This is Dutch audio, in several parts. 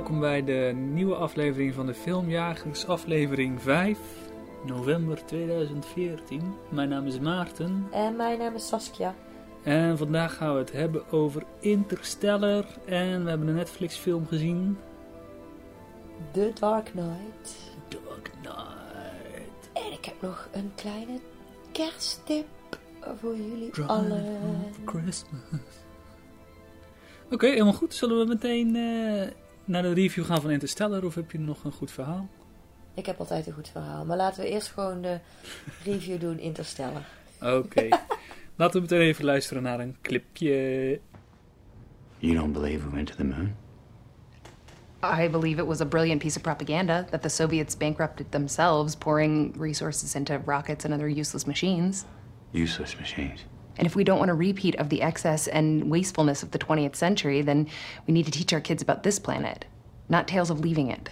welkom bij de nieuwe aflevering van de Filmjagers, aflevering 5, november 2014. Mijn naam is Maarten En mijn naam is Saskia. en vandaag gaan we het hebben over Interstellar. En we hebben een Netflix film gezien, The Dark Knight. Dark Knight. En ik heb nog een kleine kersttip voor jullie Drive allen. Christmas. Oké, helemaal goed. Zullen we meteen eh, naar de review gaan van Interstellar of heb je nog een goed verhaal? Ik heb altijd een goed verhaal. Maar laten we eerst gewoon de review doen Interstellar. Oké. Laten we meteen even luisteren naar een clipje. You don't believe we went to the moon? I believe it was a brilliant piece of propaganda that the Soviets bankrupted themselves, pouring resources into rockets and other useless machines. Useless machines. And if we don't want a repeat of the excess and wastefulness of the 20th century, then we need to teach our kids about this planet, not tales of leaving it.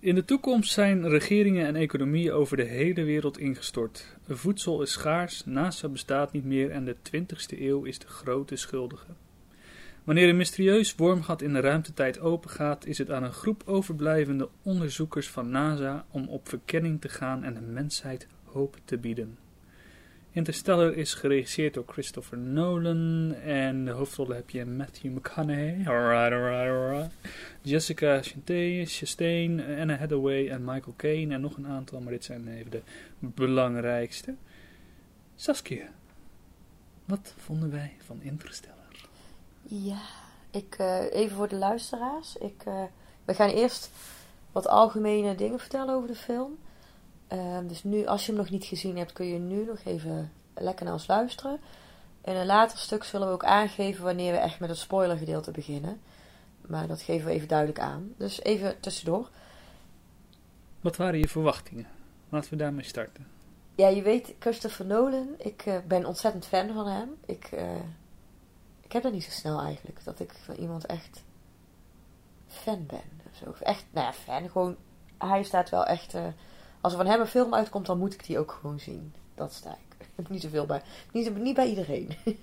In de toekomst zijn regeringen en economieën over de hele wereld ingestort. Voedsel is schaars, NASA bestaat niet meer en de 20ste eeuw is de grote schuldige. Wanneer een mysterieus wormgat in de ruimtetijd opengaat, is het aan een groep overblijvende onderzoekers van NASA om op verkenning te gaan en de mensheid hoop te bieden. Interstellar is geregisseerd door Christopher Nolan en de hoofdrollen heb je Matthew McConaughey, alright, alright, alright. Jessica Chastain, Anna Hathaway en Michael Caine en nog een aantal, maar dit zijn even de belangrijkste. Saskia, wat vonden wij van Interstellar? Ja, ik, eh, even voor de luisteraars. Ik, eh, we gaan eerst wat algemene dingen vertellen over de film. Ehm, dus nu, als je hem nog niet gezien hebt, kun je nu nog even lekker naar ons luisteren. In een later stuk zullen we ook aangeven wanneer we echt met het spoilergedeelte beginnen. Maar dat geven we even duidelijk aan. Dus even tussendoor. Wat waren je verwachtingen? Laten we daarmee starten. Ja, je weet, Christopher Nolan, ik eh, ben ontzettend fan van hem. Ik, eh, ik heb dat niet zo snel eigenlijk, dat ik van iemand echt fan ben. of Zo. Echt, nou ja, fan, gewoon, hij staat wel echt, eh, als er van hem een film uitkomt, dan moet ik die ook gewoon zien. Dat sta ik. niet zoveel bij, niet, niet bij iedereen.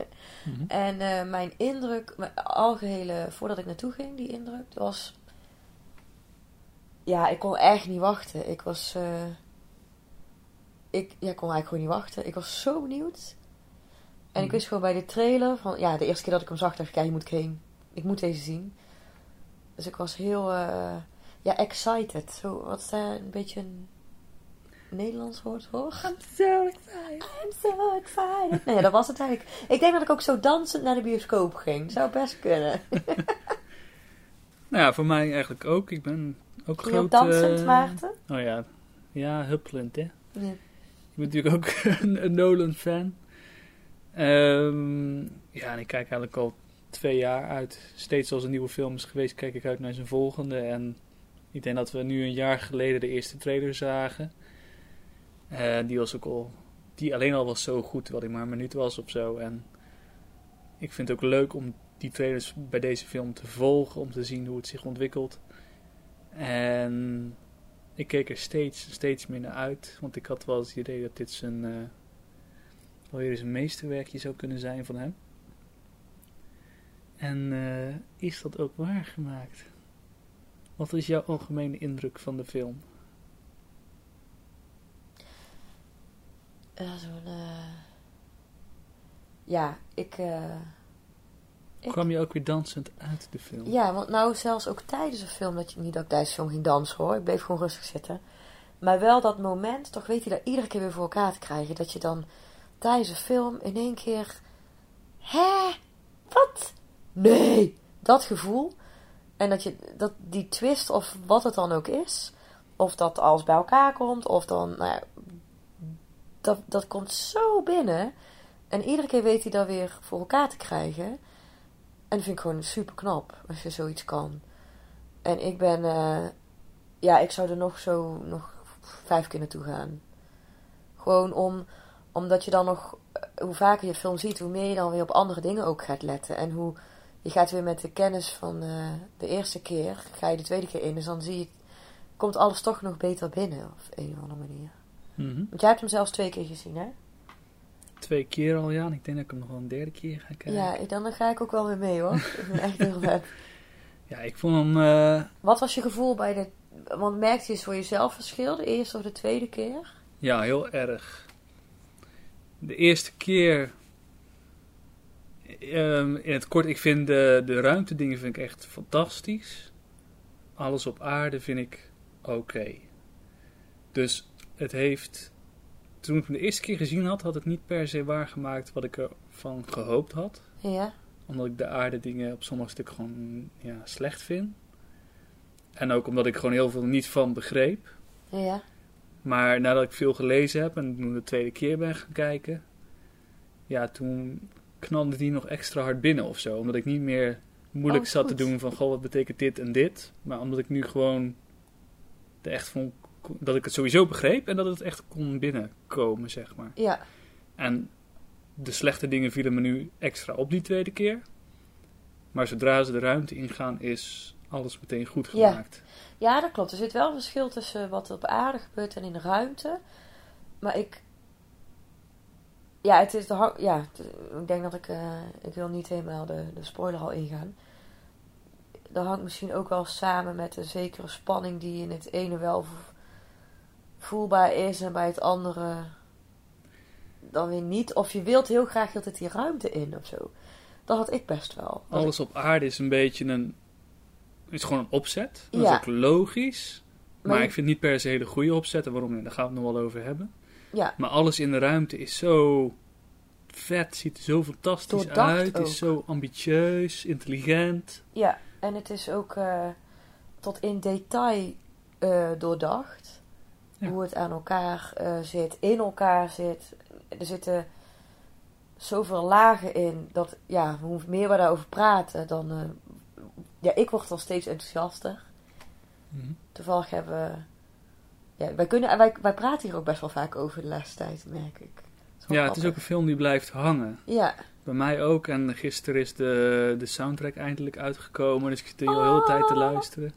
Mhm. En eh, mijn indruk, mijn algehele, voordat ik naartoe ging, die indruk, was... Ja, ik kon echt niet wachten. Ik was... eh, ik ja, kon eigenlijk gewoon niet wachten. Ik was zo benieuwd. En ik Mhm. wist gewoon bij de trailer van... Ja, de eerste keer dat ik hem zag, dacht ik, ja, hier moet ik heen. Ik moet deze zien. Dus ik was heel... eh, ja, excited. Zo, wat is daar een beetje een Nederlands woord voor? I'm so excited. I'm so excited. Nee, dat was het eigenlijk. Ik denk dat ik ook zo dansend naar de bioscoop ging. Zou best kunnen. Nou ja, voor mij eigenlijk ook. Ik ben ook Ging groot... dansend, eh, Maarten? Oh ja, ja, huppelend hè. Ja. Ik ben natuurlijk ook een, een Nolan-fan. Ehm, ja, en ik kijk eigenlijk al twee jaar uit. Steeds als een nieuwe film is geweest, kijk ik uit naar zijn volgende. En ik denk dat we nu een jaar geleden de eerste trailer zagen. Eh, die was ook al... Die alleen al was zo goed, terwijl ik maar een minuut was of zo. En ik vind het ook leuk om die trailers bij deze film te volgen. Om te zien hoe het zich ontwikkelt. En ik keek er steeds, steeds meer naar uit. Want ik had wel het idee dat dit zijn, eh wel weer eens een meesterwerkje zou kunnen zijn van hem. En eh, is dat ook waargemaakt? Wat is jouw algemene indruk van de film? Ja, zo'n... eh, Ja, ik... eh, Ik- Kwam je ook weer dansend uit de film? Ja, want nou zelfs ook tijdens een film, dat je niet dat ik tijdens de film ging dansen hoor. Ik bleef gewoon rustig zitten. Maar wel dat moment, toch weet hij dat iedere keer weer voor elkaar te krijgen. Dat je dan tijdens een film in één keer... Hè? Wat? Nee! Dat gevoel. En dat je dat die twist, of wat het dan ook is. Of dat alles bij elkaar komt. Of dan, nou ja, dat, dat komt zo binnen. En iedere keer weet hij dat weer voor elkaar te krijgen. En dat vind ik gewoon super knap als je zoiets kan. En ik ben, eh, ja, ik zou er nog zo nog vijf keer naartoe gaan. Gewoon om, omdat je dan nog, eh, hoe vaker je film ziet, hoe meer je dan weer op andere dingen ook gaat letten. En hoe je gaat weer met de kennis van eh, de eerste keer, ga je de tweede keer in. Dus dan zie je, komt alles toch nog beter binnen op een of andere manier. Mhm. Want jij hebt hem zelfs twee keer gezien, hè? Twee keer al, ja. En ik denk dat ik hem nog wel een derde keer ga kijken. Ja, dan ga ik ook wel weer mee hoor. Ik ben echt heel vet. Ja, ik vond hem... eh, Wat was je gevoel bij de... Want merkte je voor jezelf verschil, de eerste of de tweede keer? Ja, heel erg. De eerste keer. ehm, in het kort, ik vind de, de ruimtedingen vind ik echt fantastisch. Alles op aarde vind ik oké. Dus het heeft. Toen ik hem de eerste keer gezien had, had het niet per se waargemaakt wat ik ervan gehoopt had. Ja. Omdat ik de aarde dingen op sommige stukken gewoon ja, slecht vind. En ook omdat ik gewoon heel veel niet van begreep. Ja. Maar nadat ik veel gelezen heb en toen de tweede keer ben gaan kijken, ja, toen knalde die nog extra hard binnen of zo. Omdat ik niet meer moeilijk Oh, zat te doen van, goh, wat betekent dit en dit. Maar omdat ik nu gewoon er echt vond, dat ik het sowieso begreep en dat het echt kon binnenkomen, zeg maar. Ja. En de slechte dingen vielen me nu extra op die tweede keer. Maar zodra ze de ruimte ingaan, is alles meteen goed Ja. gemaakt. Ja, dat klopt. Er zit wel een verschil tussen wat er op aarde gebeurt en in de ruimte. Maar ik. Ja, het is de hang- ja, het- ik denk dat ik. eh, ik wil niet helemaal de, de spoiler al ingaan. Dat hangt misschien ook wel samen met een zekere spanning die in het ene wel voelbaar is en bij het andere dan weer niet. Of je wilt heel graag dat het die ruimte in of zo. Dat had ik best wel. Alles op aarde is een beetje een. is gewoon een opzet. Dat Ja. is ook logisch. Maar, Maar je- ik vind niet per se hele goede opzet. En waarom? Daar gaan we het nog wel over hebben. ja, Maar alles in de ruimte is zo vet. Ziet er zo fantastisch Doordacht uit. ook. Is zo ambitieus, intelligent. Ja, en het is ook eh, tot in detail eh, doordacht. Ja. Hoe het aan elkaar eh, zit, in elkaar zit. Er zitten zoveel lagen in dat, ja, hoe meer we daarover praten, dan. eh, ja, ik word dan steeds enthousiaster. Mhm. Toevallig hebben we. Ja, wij, kunnen, wij, wij praten hier ook best wel vaak over de laatste tijd, merk ik. Ja, het is ook een film die blijft hangen. Ja, Bij mij ook. En gisteren is de, de soundtrack eindelijk uitgekomen. Dus ik zit er al de hele tijd te Oh. luisteren.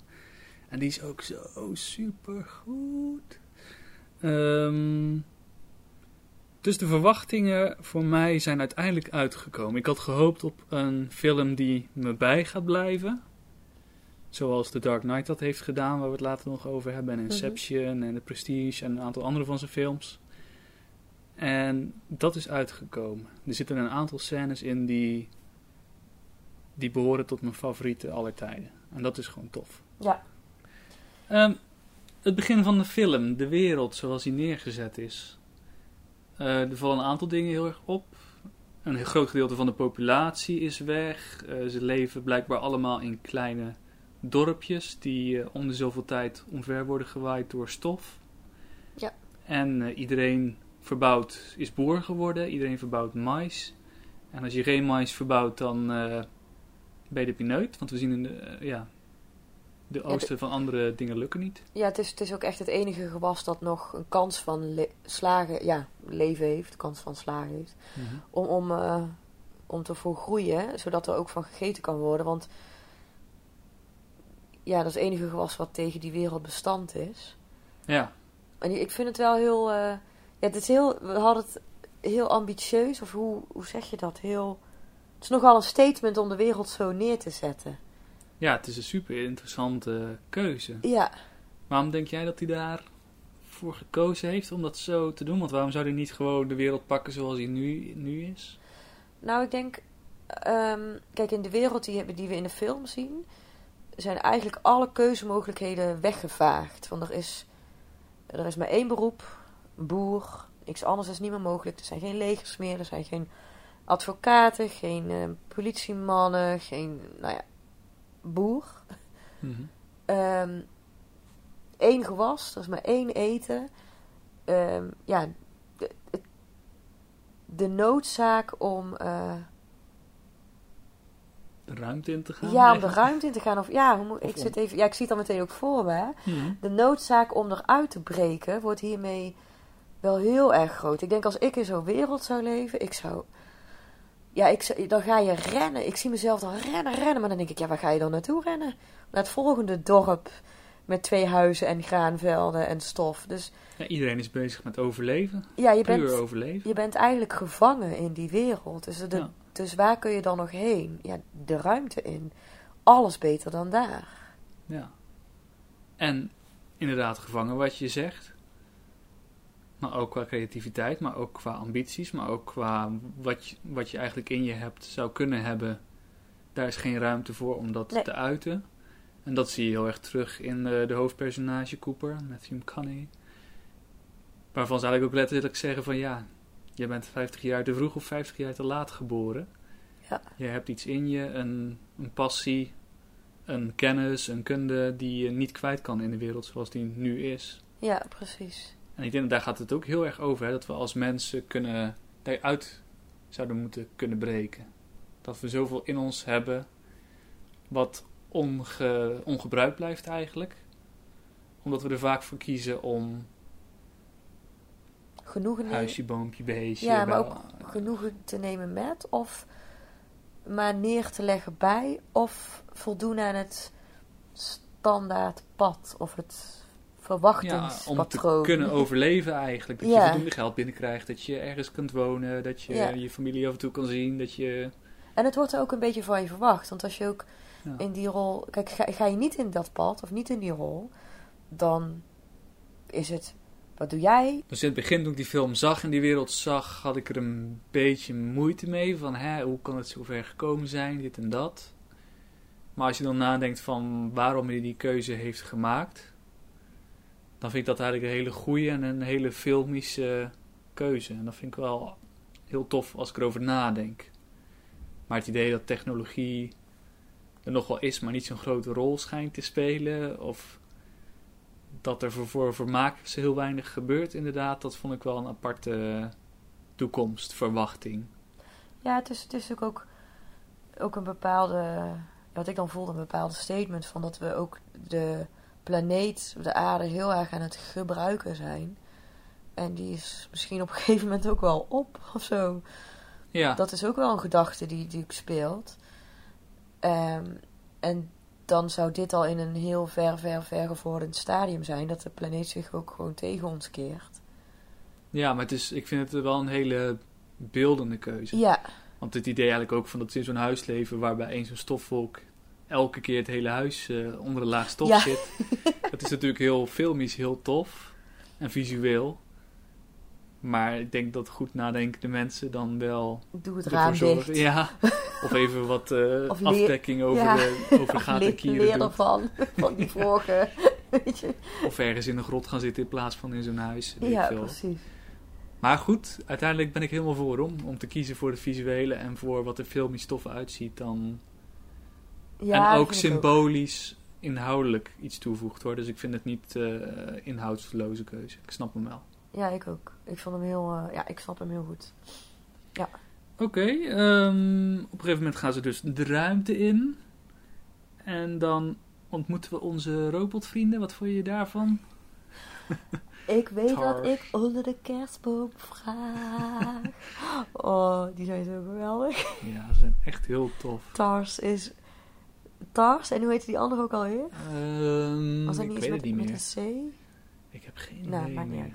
En die is ook zo super goed. Ehm, dus de verwachtingen voor mij zijn uiteindelijk uitgekomen. Ik had gehoopt op een film die me bij gaat blijven. Zoals The Dark Knight dat heeft gedaan, waar we het later nog over hebben. En Inception en The Prestige en een aantal andere van zijn films. En dat is uitgekomen. Er zitten een aantal scènes in die, die behoren tot mijn favoriete aller tijden. En dat is gewoon tof. ja, Ehm, het begin van de film, de wereld zoals die neergezet is. Eh, er vallen een aantal dingen heel erg op. Een heel groot gedeelte van de populatie is weg. Eh, ze leven blijkbaar allemaal in kleine dorpjes die eh, om de zoveel tijd omver worden gewaaid door stof. Ja. En iedereen verbouwt, is boer geworden. Iedereen verbouwt mais. En als je geen mais verbouwt, dan ben je de pineut. Want we zien in de, ja, de oosten van andere dingen lukken niet. Ja, het is, het is ook echt het enige gewas dat nog een kans van slagen, ja, leven heeft, kans van slagen heeft, om, om, eh, om te volgroeien, zodat er ook van gegeten kan worden. Want ja, dat is het enige gewas wat tegen die wereld bestand is. Ja, En ik vind het wel heel, eh, ja, het is heel, we hadden het heel ambitieus, of hoe, hoe zeg je dat? Heel, het is nogal een statement om de wereld zo neer te zetten. Ja, het is een super interessante keuze. Ja, Waarom denk jij dat hij daarvoor gekozen heeft om dat zo te doen? Want waarom zou hij niet gewoon de wereld pakken zoals hij nu, nu is? Nou, ik denk, ehm, kijk, in de wereld die, we in de film zien, zijn eigenlijk alle keuzemogelijkheden weggevaagd. Want er is, er is maar één beroep, boer, niks anders is niet meer mogelijk. Er zijn geen legers meer, er zijn geen advocaten, geen eh, politiemannen, geen, nou ja, boer. Ehm één gewas, er is maar één eten. Ehm, ja, de, de noodzaak om, eh, De ruimte in te gaan? ja, om de ruimte in te gaan. Of, ja, hoe Of ik, om- zit even, ja, ik zie het dan meteen ook voor me. hè. Mhm. De noodzaak om eruit te breken wordt hiermee wel heel erg groot. Ik denk als ik in zo'n wereld zou leven, ik zou... Ja, ik, dan ga je rennen. Ik zie mezelf dan rennen, rennen. Maar dan denk ik, ja, waar ga je dan naartoe rennen? Naar het volgende dorp met twee huizen en graanvelden en stof. Dus Ja, iedereen is bezig met overleven. ja, je Puur bent, overleven. je bent eigenlijk gevangen in die wereld. Dus, de, Ja. dus waar kun je dan nog heen? Ja, de ruimte in. alles beter dan daar. Ja. En inderdaad gevangen wat je zegt. Maar ook qua creativiteit, maar ook qua ambities, maar ook qua wat je, wat je eigenlijk in je hebt, zou kunnen hebben. Daar is geen ruimte voor om dat Nee. te uiten. En dat zie je heel erg terug in eh, de hoofdpersonage Cooper, Matthew McConaughey. Waarvan zou ik ook letterlijk zeggen van ja, je bent 50 jaar te vroeg of 50 jaar te laat geboren. Ja. Je hebt iets in je, een, een passie, een kennis, een kunde die je niet kwijt kan in de wereld zoals die nu is. Ja, precies. En ik denk dat daar gaat het ook heel erg over, hè, dat we als mensen kunnen, daaruit zouden moeten kunnen breken. Dat we zoveel in ons hebben wat onge, ongebruikt blijft eigenlijk. Omdat we er vaak voor kiezen om Genoegen, huisje, boompje, beestje. ja, maar ook genoegen te nemen met of maar neer te leggen bij of voldoen aan het standaard pad of het ja, om verwachtingspatroon. te kunnen overleven eigenlijk. Dat je voldoende geld binnenkrijgt, dat je ergens kunt wonen, dat je je familie af en toe kan zien, dat je... En het wordt er ook een beetje van je verwacht. Want als je ook in die rol... Kijk, ga, ga je niet in dat pad of niet in die rol... Dan is het... Wat doe jij? Dus in het begin toen ik die film zag en die wereld zag, had ik er een beetje moeite mee. Van hè, hoe kan het zo ver gekomen zijn, dit en dat. Maar als je dan nadenkt van waarom hij die keuze heeft gemaakt, dan vind ik dat eigenlijk een hele goede en een hele filmische keuze. En dat vind ik wel heel tof als ik erover nadenk. Maar het idee dat technologie er nog wel is, maar niet zo'n grote rol schijnt te spelen, of dat er voor, voor vermaak heel weinig gebeurt, inderdaad, dat vond ik wel een aparte toekomstverwachting. Ja, het is, het is ook, ook, ook een bepaalde... Wat ik dan voelde, een bepaalde statement van dat we ook de planeet, de aarde, heel erg aan het gebruiken zijn. En die is misschien op een gegeven moment ook wel op of zo. Ja, Dat is ook wel een gedachte die, die speelt. Ehm, en dan zou dit al in een heel ver, ver, ver gevorderd stadium zijn. Dat de planeet zich ook gewoon tegen ons keert. ja maar het is, ik vind het wel een hele beeldende keuze. Ja, Want het idee eigenlijk ook van dat ze in zo'n huis leven waarbij één zo'n stofwolk elke keer het hele huis eh, onder een laag stof Ja. zit. Dat is natuurlijk heel filmisch, heel tof en visueel. Maar ik denk dat goed nadenkende mensen dan wel doe het raam zorgen. dicht. Ja, of even wat Of leer- afdekking over, Ja. de, over gaten kieren leer ervan, van die vorige. Weet je? Of ergens in een grot gaan zitten in plaats van in zo'n huis. Ja, precies. Maar goed, uiteindelijk ben ik helemaal voor om, om te kiezen voor de visuele en voor wat er filmisch tof uitziet dan. Ja, en ook symbolisch, inhoudelijk iets toevoegt hoor. Dus ik vind het niet eh inhoudsloze keuze. Ik snap hem wel. Ja, ik ook. Ik vond hem heel... eh, ja, ik snap hem heel goed. Oké, ehm, op een gegeven moment gaan ze dus de ruimte in. En dan ontmoeten we onze robotvrienden. Wat vond je daarvan? Ik weet wat ik onder de kerstboom vraag. Oh, die zijn zo geweldig. Ja, ze zijn echt heel tof. Tars is... Tars, en hoe heet die andere ook alweer? Ehm, Was dat ik niet weet het met, niet met meer. een C? Ik heb geen Nou, idee niet meer.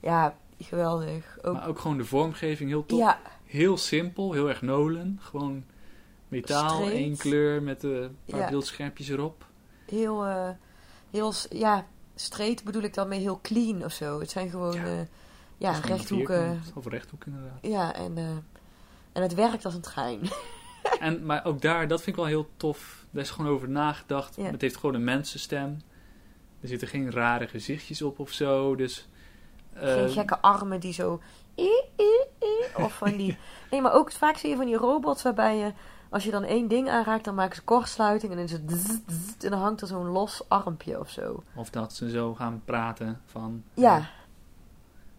Ja, geweldig. Ook, Maar ook gewoon de vormgeving heel tof. ja, Heel simpel, heel erg Nolan. Gewoon metaal, één kleur met een paar Ja. beeldschermpjes erop. heel, eh, heel, ja, straight bedoel ik dan mee heel clean of zo. Het zijn gewoon, Ja. Het ja gewoon rechthoeken. Of rechthoek inderdaad. Ja, en, eh, en het werkt als een trein. en, maar ook daar, dat vind ik wel heel tof. Daar is gewoon over nagedacht. Ja. Het heeft gewoon een mensenstem. Er zitten geen rare gezichtjes op of zo. Dus, Geen gekke armen die zo... Of van die... Nee, maar ook vaak zie je van die robots waarbij je... Als je dan één ding aanraakt, dan maken ze kortsluiting. En dan is het... En dan hangt er zo'n los armpje of zo. Of dat ze zo gaan praten van... Ja.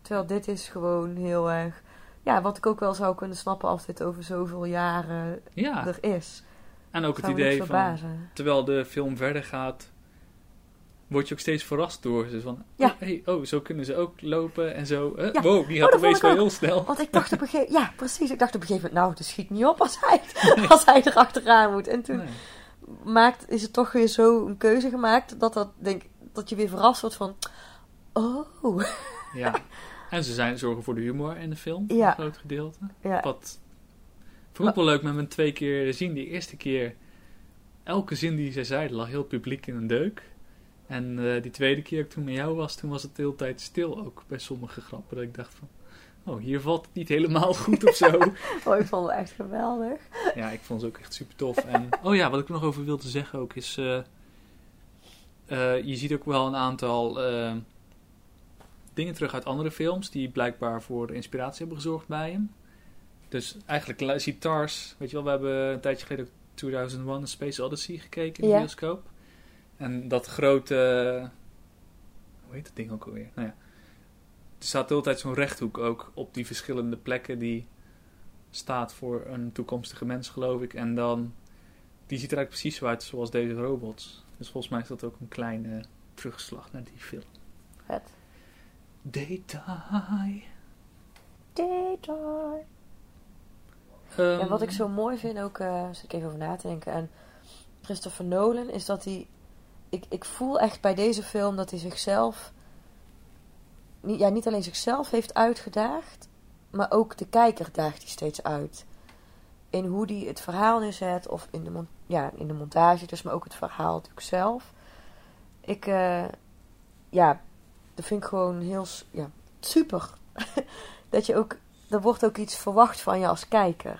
Terwijl dit is gewoon heel erg... Ja, wat ik ook wel zou kunnen snappen als dit over zoveel jaren Ja, er is. En ook het idee van... verbazen. terwijl de film verder gaat, word je ook steeds verrast door. Dus van, Ja. oh, hey, oh, zo kunnen ze ook lopen en zo. Ja. Wow, die Oh, gaat vond opeens wel heel snel. Want ik dacht op een gegeven Ja, precies. Ik dacht op een gegeven moment... Nou, het schiet niet op als hij, als hij erachteraan moet. En toen Nee. maakt, is het toch weer zo een keuze gemaakt... Dat, dat, denk, dat je weer verrast wordt van... Oh, Ja. En ze zijn, zorgen voor de humor in de film, Ja. een groot gedeelte. ja. Wat vond ik wel leuk met mijn twee keer zien. Die eerste keer elke zin die zij zei lag heel publiek in een deuk. En eh, die tweede keer dat ik toen met jou was, toen was het de hele tijd stil ook bij sommige grappen. Dat ik dacht van, oh, hier valt het niet helemaal goed of zo. Oh, ik vond het echt geweldig. ja, ik vond ze ook echt super tof. En, oh ja, wat ik er nog over wilde zeggen ook is, eh, eh, je ziet ook wel een aantal dingen terug uit andere films die blijkbaar voor inspiratie hebben gezorgd bij hem. Dus eigenlijk ziet Tars, weet je wel, we hebben een tijdje geleden ook 2001 A Space Odyssey gekeken in de Ja. bioscoop. En dat grote, hoe heet dat ding ook alweer? Nou ja, er staat de hele tijd zo'n rechthoek ook op die verschillende plekken die staat voor een toekomstige mens, geloof ik. En dan, die ziet er eigenlijk precies zo uit zoals deze robots. Dus volgens mij is dat ook een kleine terugslag naar die film. Vet. Daytime. Daytime. Ehm, En wat ik zo mooi vind, ook eh zit ik even over na te denken, en Christopher Nolan, is dat hij. Ik, ik voel echt bij deze film dat hij zichzelf. Niet, ja, niet alleen zichzelf heeft uitgedaagd, maar ook de kijker daagt hij steeds uit. In hoe hij het verhaal neerzet, of in de, ja, in de montage, dus, maar ook het verhaal natuurlijk zelf. Ik, eh, ja, dat vind ik gewoon heel ja, super. dat je ook, er wordt ook iets verwacht van je als kijker.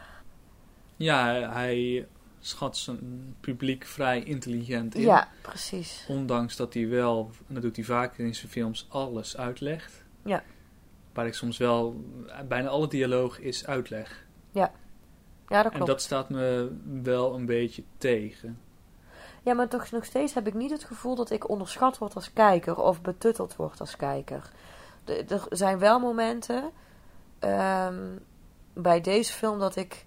Ja, hij- schat zijn publiek vrij intelligent in. Ja, precies. Ondanks dat hij wel, en dat doet hij vaker in zijn films, alles uitlegt. Ja. Waar ik soms wel, bijna alle dialoog is uitleg. Ja, dat En klopt. dat staat me wel een beetje tegen. Ja, maar toch nog steeds heb ik niet het gevoel dat ik onderschat word als kijker of betutteld word als kijker. Er zijn wel momenten ehm, bij deze film dat ik.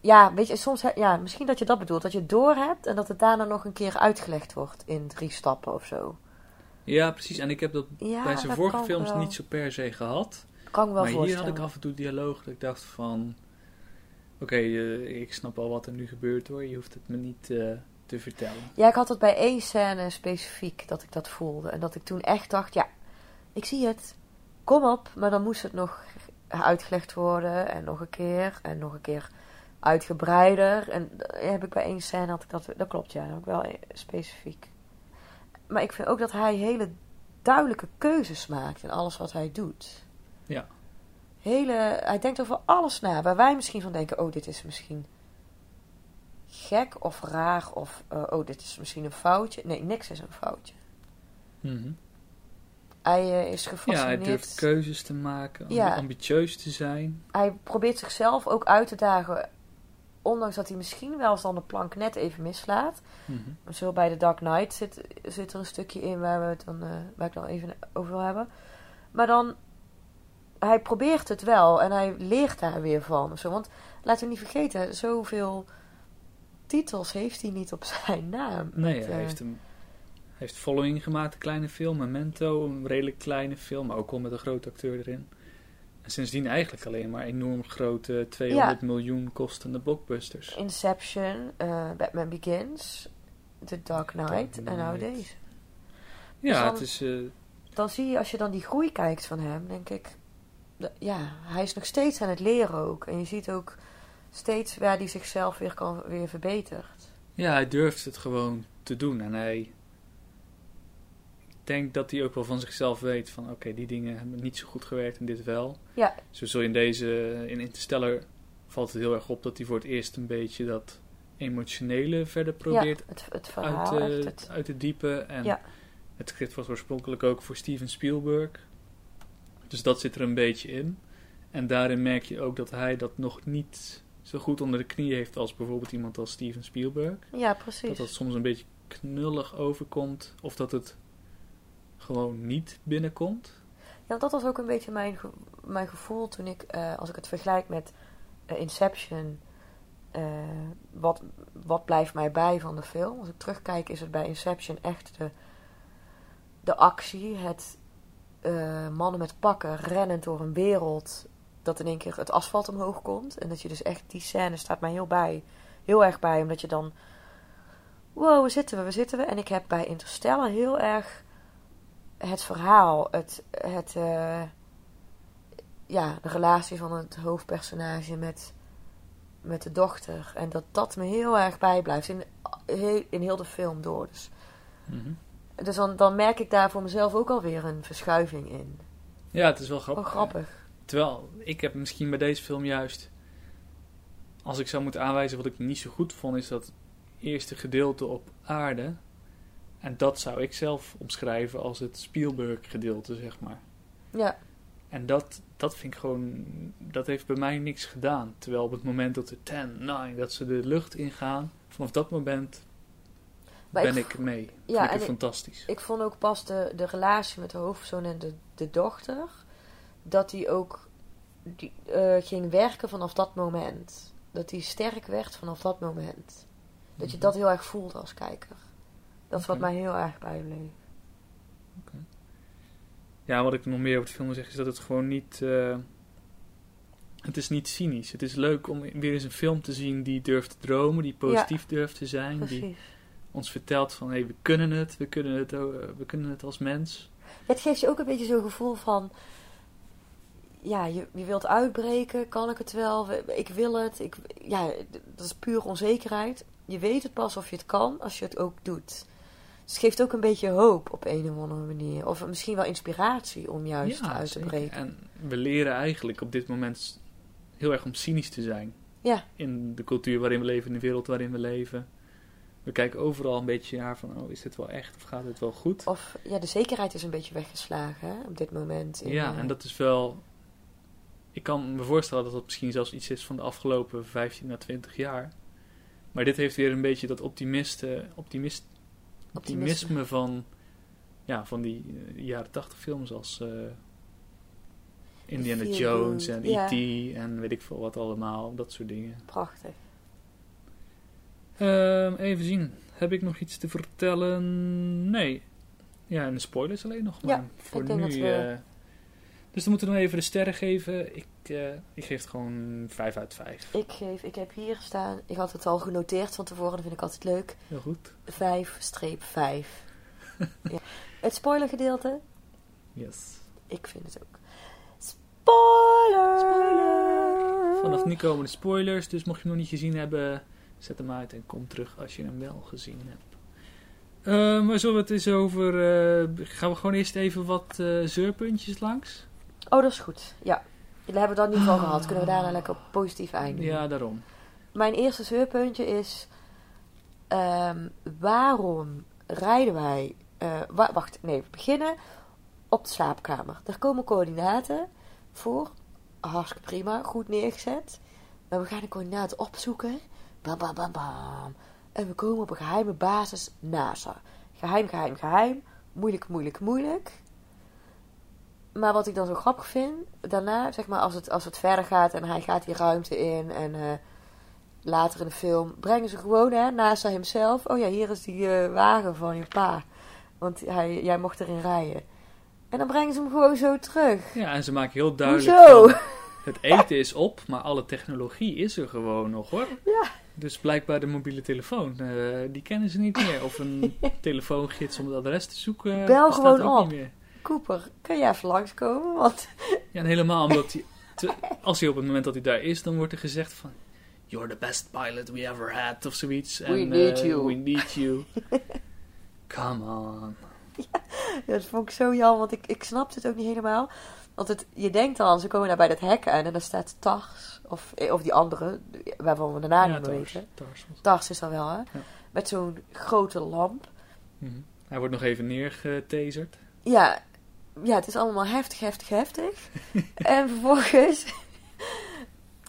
Ja, weet je, soms, ja, misschien dat je dat bedoelt, dat je het doorhebt en dat het daarna nog een keer uitgelegd wordt in drie stappen of zo. Ja, precies. En ik heb dat Ja, bij zijn dat vorige films wel. niet zo per se gehad. Kan wel maar hier had ik af en toe dialoog dat ik dacht van... Oké, eh, ik snap al wat er nu gebeurt hoor. Je hoeft het me niet eh, te vertellen. Ja, ik had het bij één scène specifiek dat ik dat voelde. En dat ik toen echt dacht, ja, ik zie het. Kom op. Maar dan moest het nog uitgelegd worden. En nog een keer. En nog een keer uitgebreider. En heb ik bij één scène had ik dat. Dat klopt, ja. Dat heb ik wel specifiek. Maar ik vind ook dat hij hele duidelijke keuzes maakt in alles wat hij doet. Ja. Hele, hij denkt over alles na. Waar wij misschien van denken, oh, dit is misschien gek of raar. Of, eh, oh, dit is misschien een foutje. Nee, niks is een foutje. Mhm. Hij is Ja, gefascineerd. hij durft keuzes te maken. ambi- Ja. Ambitieus te zijn. hij probeert zichzelf ook uit te dagen. Ondanks dat hij misschien wel eens dan de plank net even mislaat. Mhm. Zo bij The Dark Knight zit, zit er een stukje in waar, we het dan, eh, waar ik dan even over wil hebben. Maar dan, hij probeert het wel en hij leert daar weer van. Zo. Want laten we niet vergeten, zoveel titels heeft hij niet op zijn naam. Nee, hij eh, heeft, een, hij heeft Following gemaakt, een kleine film. Memento, een redelijk kleine film. Maar ook al met een grote acteur erin. En sindsdien eigenlijk alleen maar enorm grote 200 miljoen kostende blockbusters. Inception, eh, Batman Begins, The Dark Knight en nou deze. Ja, Dus dan- het is... eh, Dan zie je, als je dan die groei kijkt van hem, denk ik... ja, hij is nog steeds aan het leren ook. En je ziet ook steeds waar hij zichzelf weer, kan, weer verbetert. Ja, hij durft het gewoon te doen. En hij... Ik denk dat hij ook wel van zichzelf weet van... Oké, die dingen hebben niet zo goed gewerkt en dit wel. Ja. Zo zul je in deze... In Interstellar valt het heel erg op dat hij voor het eerst een beetje dat emotionele verder probeert ja, het, het uit, verhaal, te, echt het, uit te diepen. En Ja. het script was oorspronkelijk ook voor Steven Spielberg. Dus dat zit er een beetje in. En daarin merk je ook dat hij dat nog niet zo goed onder de knie heeft als bijvoorbeeld iemand als Steven Spielberg. ja, precies. Dat dat soms een beetje knullig overkomt. Of dat het gewoon niet binnenkomt. Ja, dat was ook een beetje mijn, mijn gevoel toen ik, eh, als ik het vergelijk met eh, Inception, eh, wat, wat blijft mij bij van de film? Als ik terugkijk is het bij Inception echt de, de actie, het mannen met pakken rennend door een wereld, dat in één keer het asfalt omhoog komt. En dat je dus echt, die scène staat mij heel bij, heel erg bij, omdat je dan, wow, waar zitten we, waar zitten we? En ik heb bij Interstellar heel erg het verhaal, het, het eh, ja, de relatie van het hoofdpersonage met met de dochter. En dat dat me heel erg bijblijft in, heel, in heel de film door. Dus, Mhm. dus dan, dan merk ik daar voor mezelf ook alweer een verschuiving in. Ja, het is wel grappig. grappig. Terwijl, ik heb misschien bij deze film juist... Als ik zou moeten aanwijzen wat ik niet zo goed vond... is dat eerste gedeelte op aarde. En dat zou ik zelf omschrijven als het Spielberg gedeelte, zeg maar. Ja, En dat, dat vind ik gewoon... Dat heeft bij mij niks gedaan. Terwijl op het moment dat de 10, 9, dat ze de lucht ingaan... Vanaf dat moment maar ben ik, ik mee. Ja, vind ik het fantastisch. ik vond ook pas de, de relatie met de hoofdpersoon en de, de dochter... dat die ook die, eh, ging werken vanaf dat moment. Dat die sterk werd vanaf dat moment. Dat je Mhm. dat heel erg voelt als kijker. Dat is wat mij heel erg bijbleef. Ja, wat ik nog meer over de film wil zeggen is dat het gewoon niet... eh, het is niet cynisch. Het is leuk om weer eens een film te zien die durft te dromen, die positief durft te zijn. Die ons vertelt van, hé, we kunnen het, we kunnen het, eh, we kunnen het als mens. Het geeft je ook een beetje zo'n gevoel van... Ja, je, je wilt uitbreken. Kan ik het wel? We- Ik wil het. Ik, ja, dat is puur onzekerheid. Je weet het pas of je het kan als je het ook doet. Dus het geeft ook een beetje hoop op een of andere manier. Of misschien wel inspiratie om juist uit te zeker. breken. En we leren eigenlijk op dit moment heel erg om cynisch te zijn. Ja. In de cultuur waarin we leven, in de wereld waarin we leven. We kijken overal een beetje naar van, oh, is dit wel echt of gaat het wel goed? Of ja, de zekerheid is een beetje weggeslagen hè, op dit moment. in, Ja, eh, en dat is wel. Ik kan me voorstellen dat dat misschien zelfs iets is van de afgelopen 15 à 20 jaar. Maar dit heeft weer een beetje dat optimiste, optimist, optimisme van, ja, van die eh, jaren 80 films als eh, Indiana Feel Jones en. E.T. en weet ik veel wat allemaal, dat soort dingen. Prachtig. Ehm, even zien, heb ik nog iets te vertellen? Nee. Ja, en de spoilers alleen nog maar. Ja, voor ik denk nu. dat we- eh, dus dan moeten we nog even de sterren geven. Ik, eh, ik geef het gewoon 5 uit 5. Ik, geef, ik heb hier staan, ik had het al genoteerd van tevoren, dat vind ik altijd leuk. Heel goed. 5-5. ja. Het spoilergedeelte, Yes. ik vind het ook. Spoiler! Vanaf nu komen de spoilers, dus mocht je hem nog niet gezien hebben, zet hem uit en kom terug als je hem wel gezien hebt. Eh, maar zullen we het eens over... eh, gaan we gewoon eerst even wat zeurpuntjes langs? Oh, dat is goed. Ja. Daar hebben we dat niet van gehad. Kunnen we daarna lekker positief eindigen. Ja, daarom. Mijn eerste zeurpuntje is... ehm, waarom rijden wij... eh, wa- wacht, nee, we beginnen op de slaapkamer. Daar komen coördinaten voor. Hartstikke prima, goed neergezet. Maar we gaan de coördinaten opzoeken. Bam, bam, bam, bam. En we komen op een geheime basis NASA. Geheim, geheim, geheim. Moeilijk, moeilijk, moeilijk. Maar wat ik dan zo grappig vind, daarna, zeg maar, als het, als het verder gaat en hij gaat die ruimte in en eh, later in de film brengen ze gewoon, hè, NASA hemzelf. Oh ja, hier is die eh, wagen van je pa. Want hij, jij mocht erin rijden. En dan brengen ze hem gewoon zo terug. Ja, en ze maken heel duidelijk Hoezo? van, het eten is op, maar alle technologie is er gewoon nog hoor. Ja. Dus blijkbaar de mobiele telefoon, eh, die kennen ze niet meer. Of een telefoongids om het adres te zoeken. Bel gewoon op. Niet meer. Cooper, kun je even langskomen? Want Ja, en helemaal omdat hij, als hij op het moment dat hij daar is, dan wordt er gezegd van... You're the best pilot we ever had, of zoiets. We En, need eh, you. We need you. Come on. Ja, dat vond ik zo jammer, want ik, ik snapte het ook niet helemaal. Want het, je denkt dan, ze komen daar bij dat hek aan en dan staat Tars, of, eh, of die andere, waarvan we de naam ja, niet weten. Tars Tars is dat wel, hè? Met zo'n grote lamp. Mhm. Hij wordt nog even neergetaserd. Ja, ja, het is allemaal heftig, heftig, heftig. en vervolgens...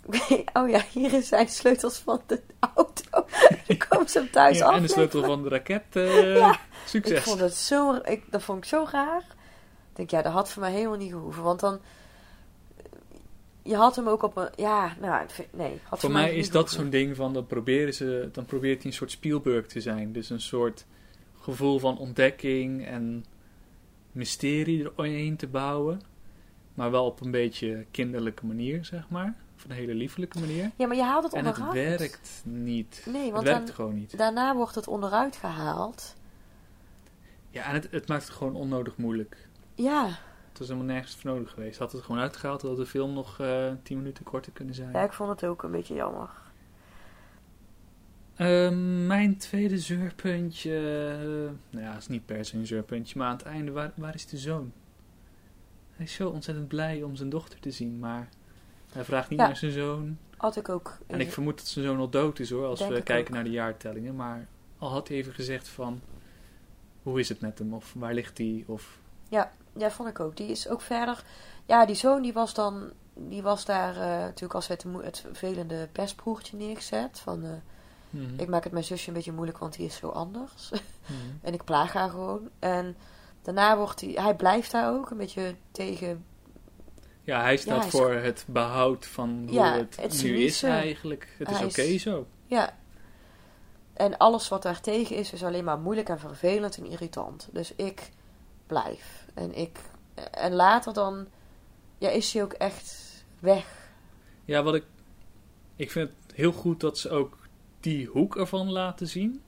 oh ja, hier zijn sleutels van de auto. Dan komen ze hem thuis Ja, af. en de sleutel van de raket. eh, Ja, Succes. Ik vond het zo, ik, dat vond ik zo raar. Ik denk, ja, dat had voor mij helemaal niet gehoeven. Want dan, je had hem ook op een, ja, nou, nee. Had Voor mij niet is dat zo'n ding van, dan, proberen ze, dan probeert hij een soort Spielberg te zijn. Dus een soort gevoel van ontdekking en mysterie eromheen te bouwen. Maar wel op een beetje kinderlijke manier, zeg maar. Op een hele liefelijke manier. Ja, maar je haalt het En het onderuit. werkt niet. Nee, het want werkt dan, gewoon niet. daarna wordt het onderuit gehaald. Ja, en het, het maakt het gewoon onnodig moeilijk. Ja, Het was helemaal nergens voor nodig geweest. Had het gewoon uitgehaald, had de film nog eh 10 minuten korter kunnen zijn. ja, ik vond het ook een beetje jammer. Ehm, mijn tweede zeurpuntje. eh, nou ja, het is niet per se een zeurpuntje, maar aan het einde, waar, waar is de zoon? Hij is zo ontzettend blij om zijn dochter te zien, maar hij vraagt niet Ja. naar zijn zoon. Had ik ook. En ik vermoed dat zijn zoon al dood is hoor, als Denk we kijken ook. naar de jaartellingen. Maar al had hij even gezegd van, hoe is het met hem? Of waar ligt hij? Of, Ja, vond ik ook. Die is ook verder. Ja, die zoon die was dan. Die was daar eh, natuurlijk als het, het vervelende pestbroertje neergezet. Van Mhm. ik maak het mijn zusje een beetje moeilijk, want die is zo anders. Mhm. en ik plaag haar gewoon. En daarna wordt hij. Hij blijft daar ook een beetje tegen. Ja, hij staat hij is- voor het behoud van hoe Ja, het, het nu is eigenlijk. Het is oké zo. Ja. En alles wat daar tegen is, is alleen maar moeilijk en vervelend en irritant. Dus ik blijf. En ik. En later dan. Ja, is hij ook echt weg. Ja, wat ik. Ik vind het heel goed dat ze ook die hoek ervan laten zien.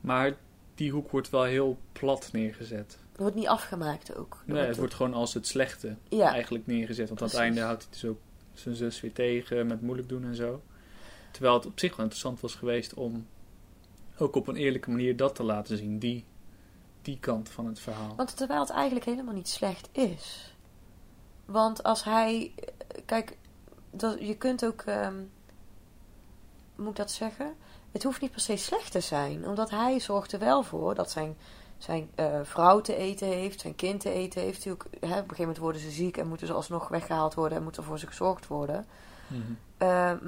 Maar die hoek wordt wel heel plat neergezet. Het wordt niet afgemaakt ook. Nee, het wordt gewoon als het slechte Ja, eigenlijk neergezet. Want aan het einde houdt hij dus ook zijn zus weer tegen met moeilijk doen en zo. Terwijl het op zich wel interessant was geweest om ook op een eerlijke manier dat te laten zien. Die, die kant van het verhaal. want terwijl het eigenlijk helemaal niet slecht is. Want als hij. Kijk, dat, je kunt ook. ehm, moet ik dat zeggen? Het hoeft niet per se slecht te zijn. Omdat hij zorgt er wel voor dat zijn, zijn eh, vrouw te eten heeft, zijn kind te eten heeft. Hè, op een gegeven moment worden ze ziek en moeten ze alsnog weggehaald worden en moet er voor ze gezorgd worden. Mhm. Ehm,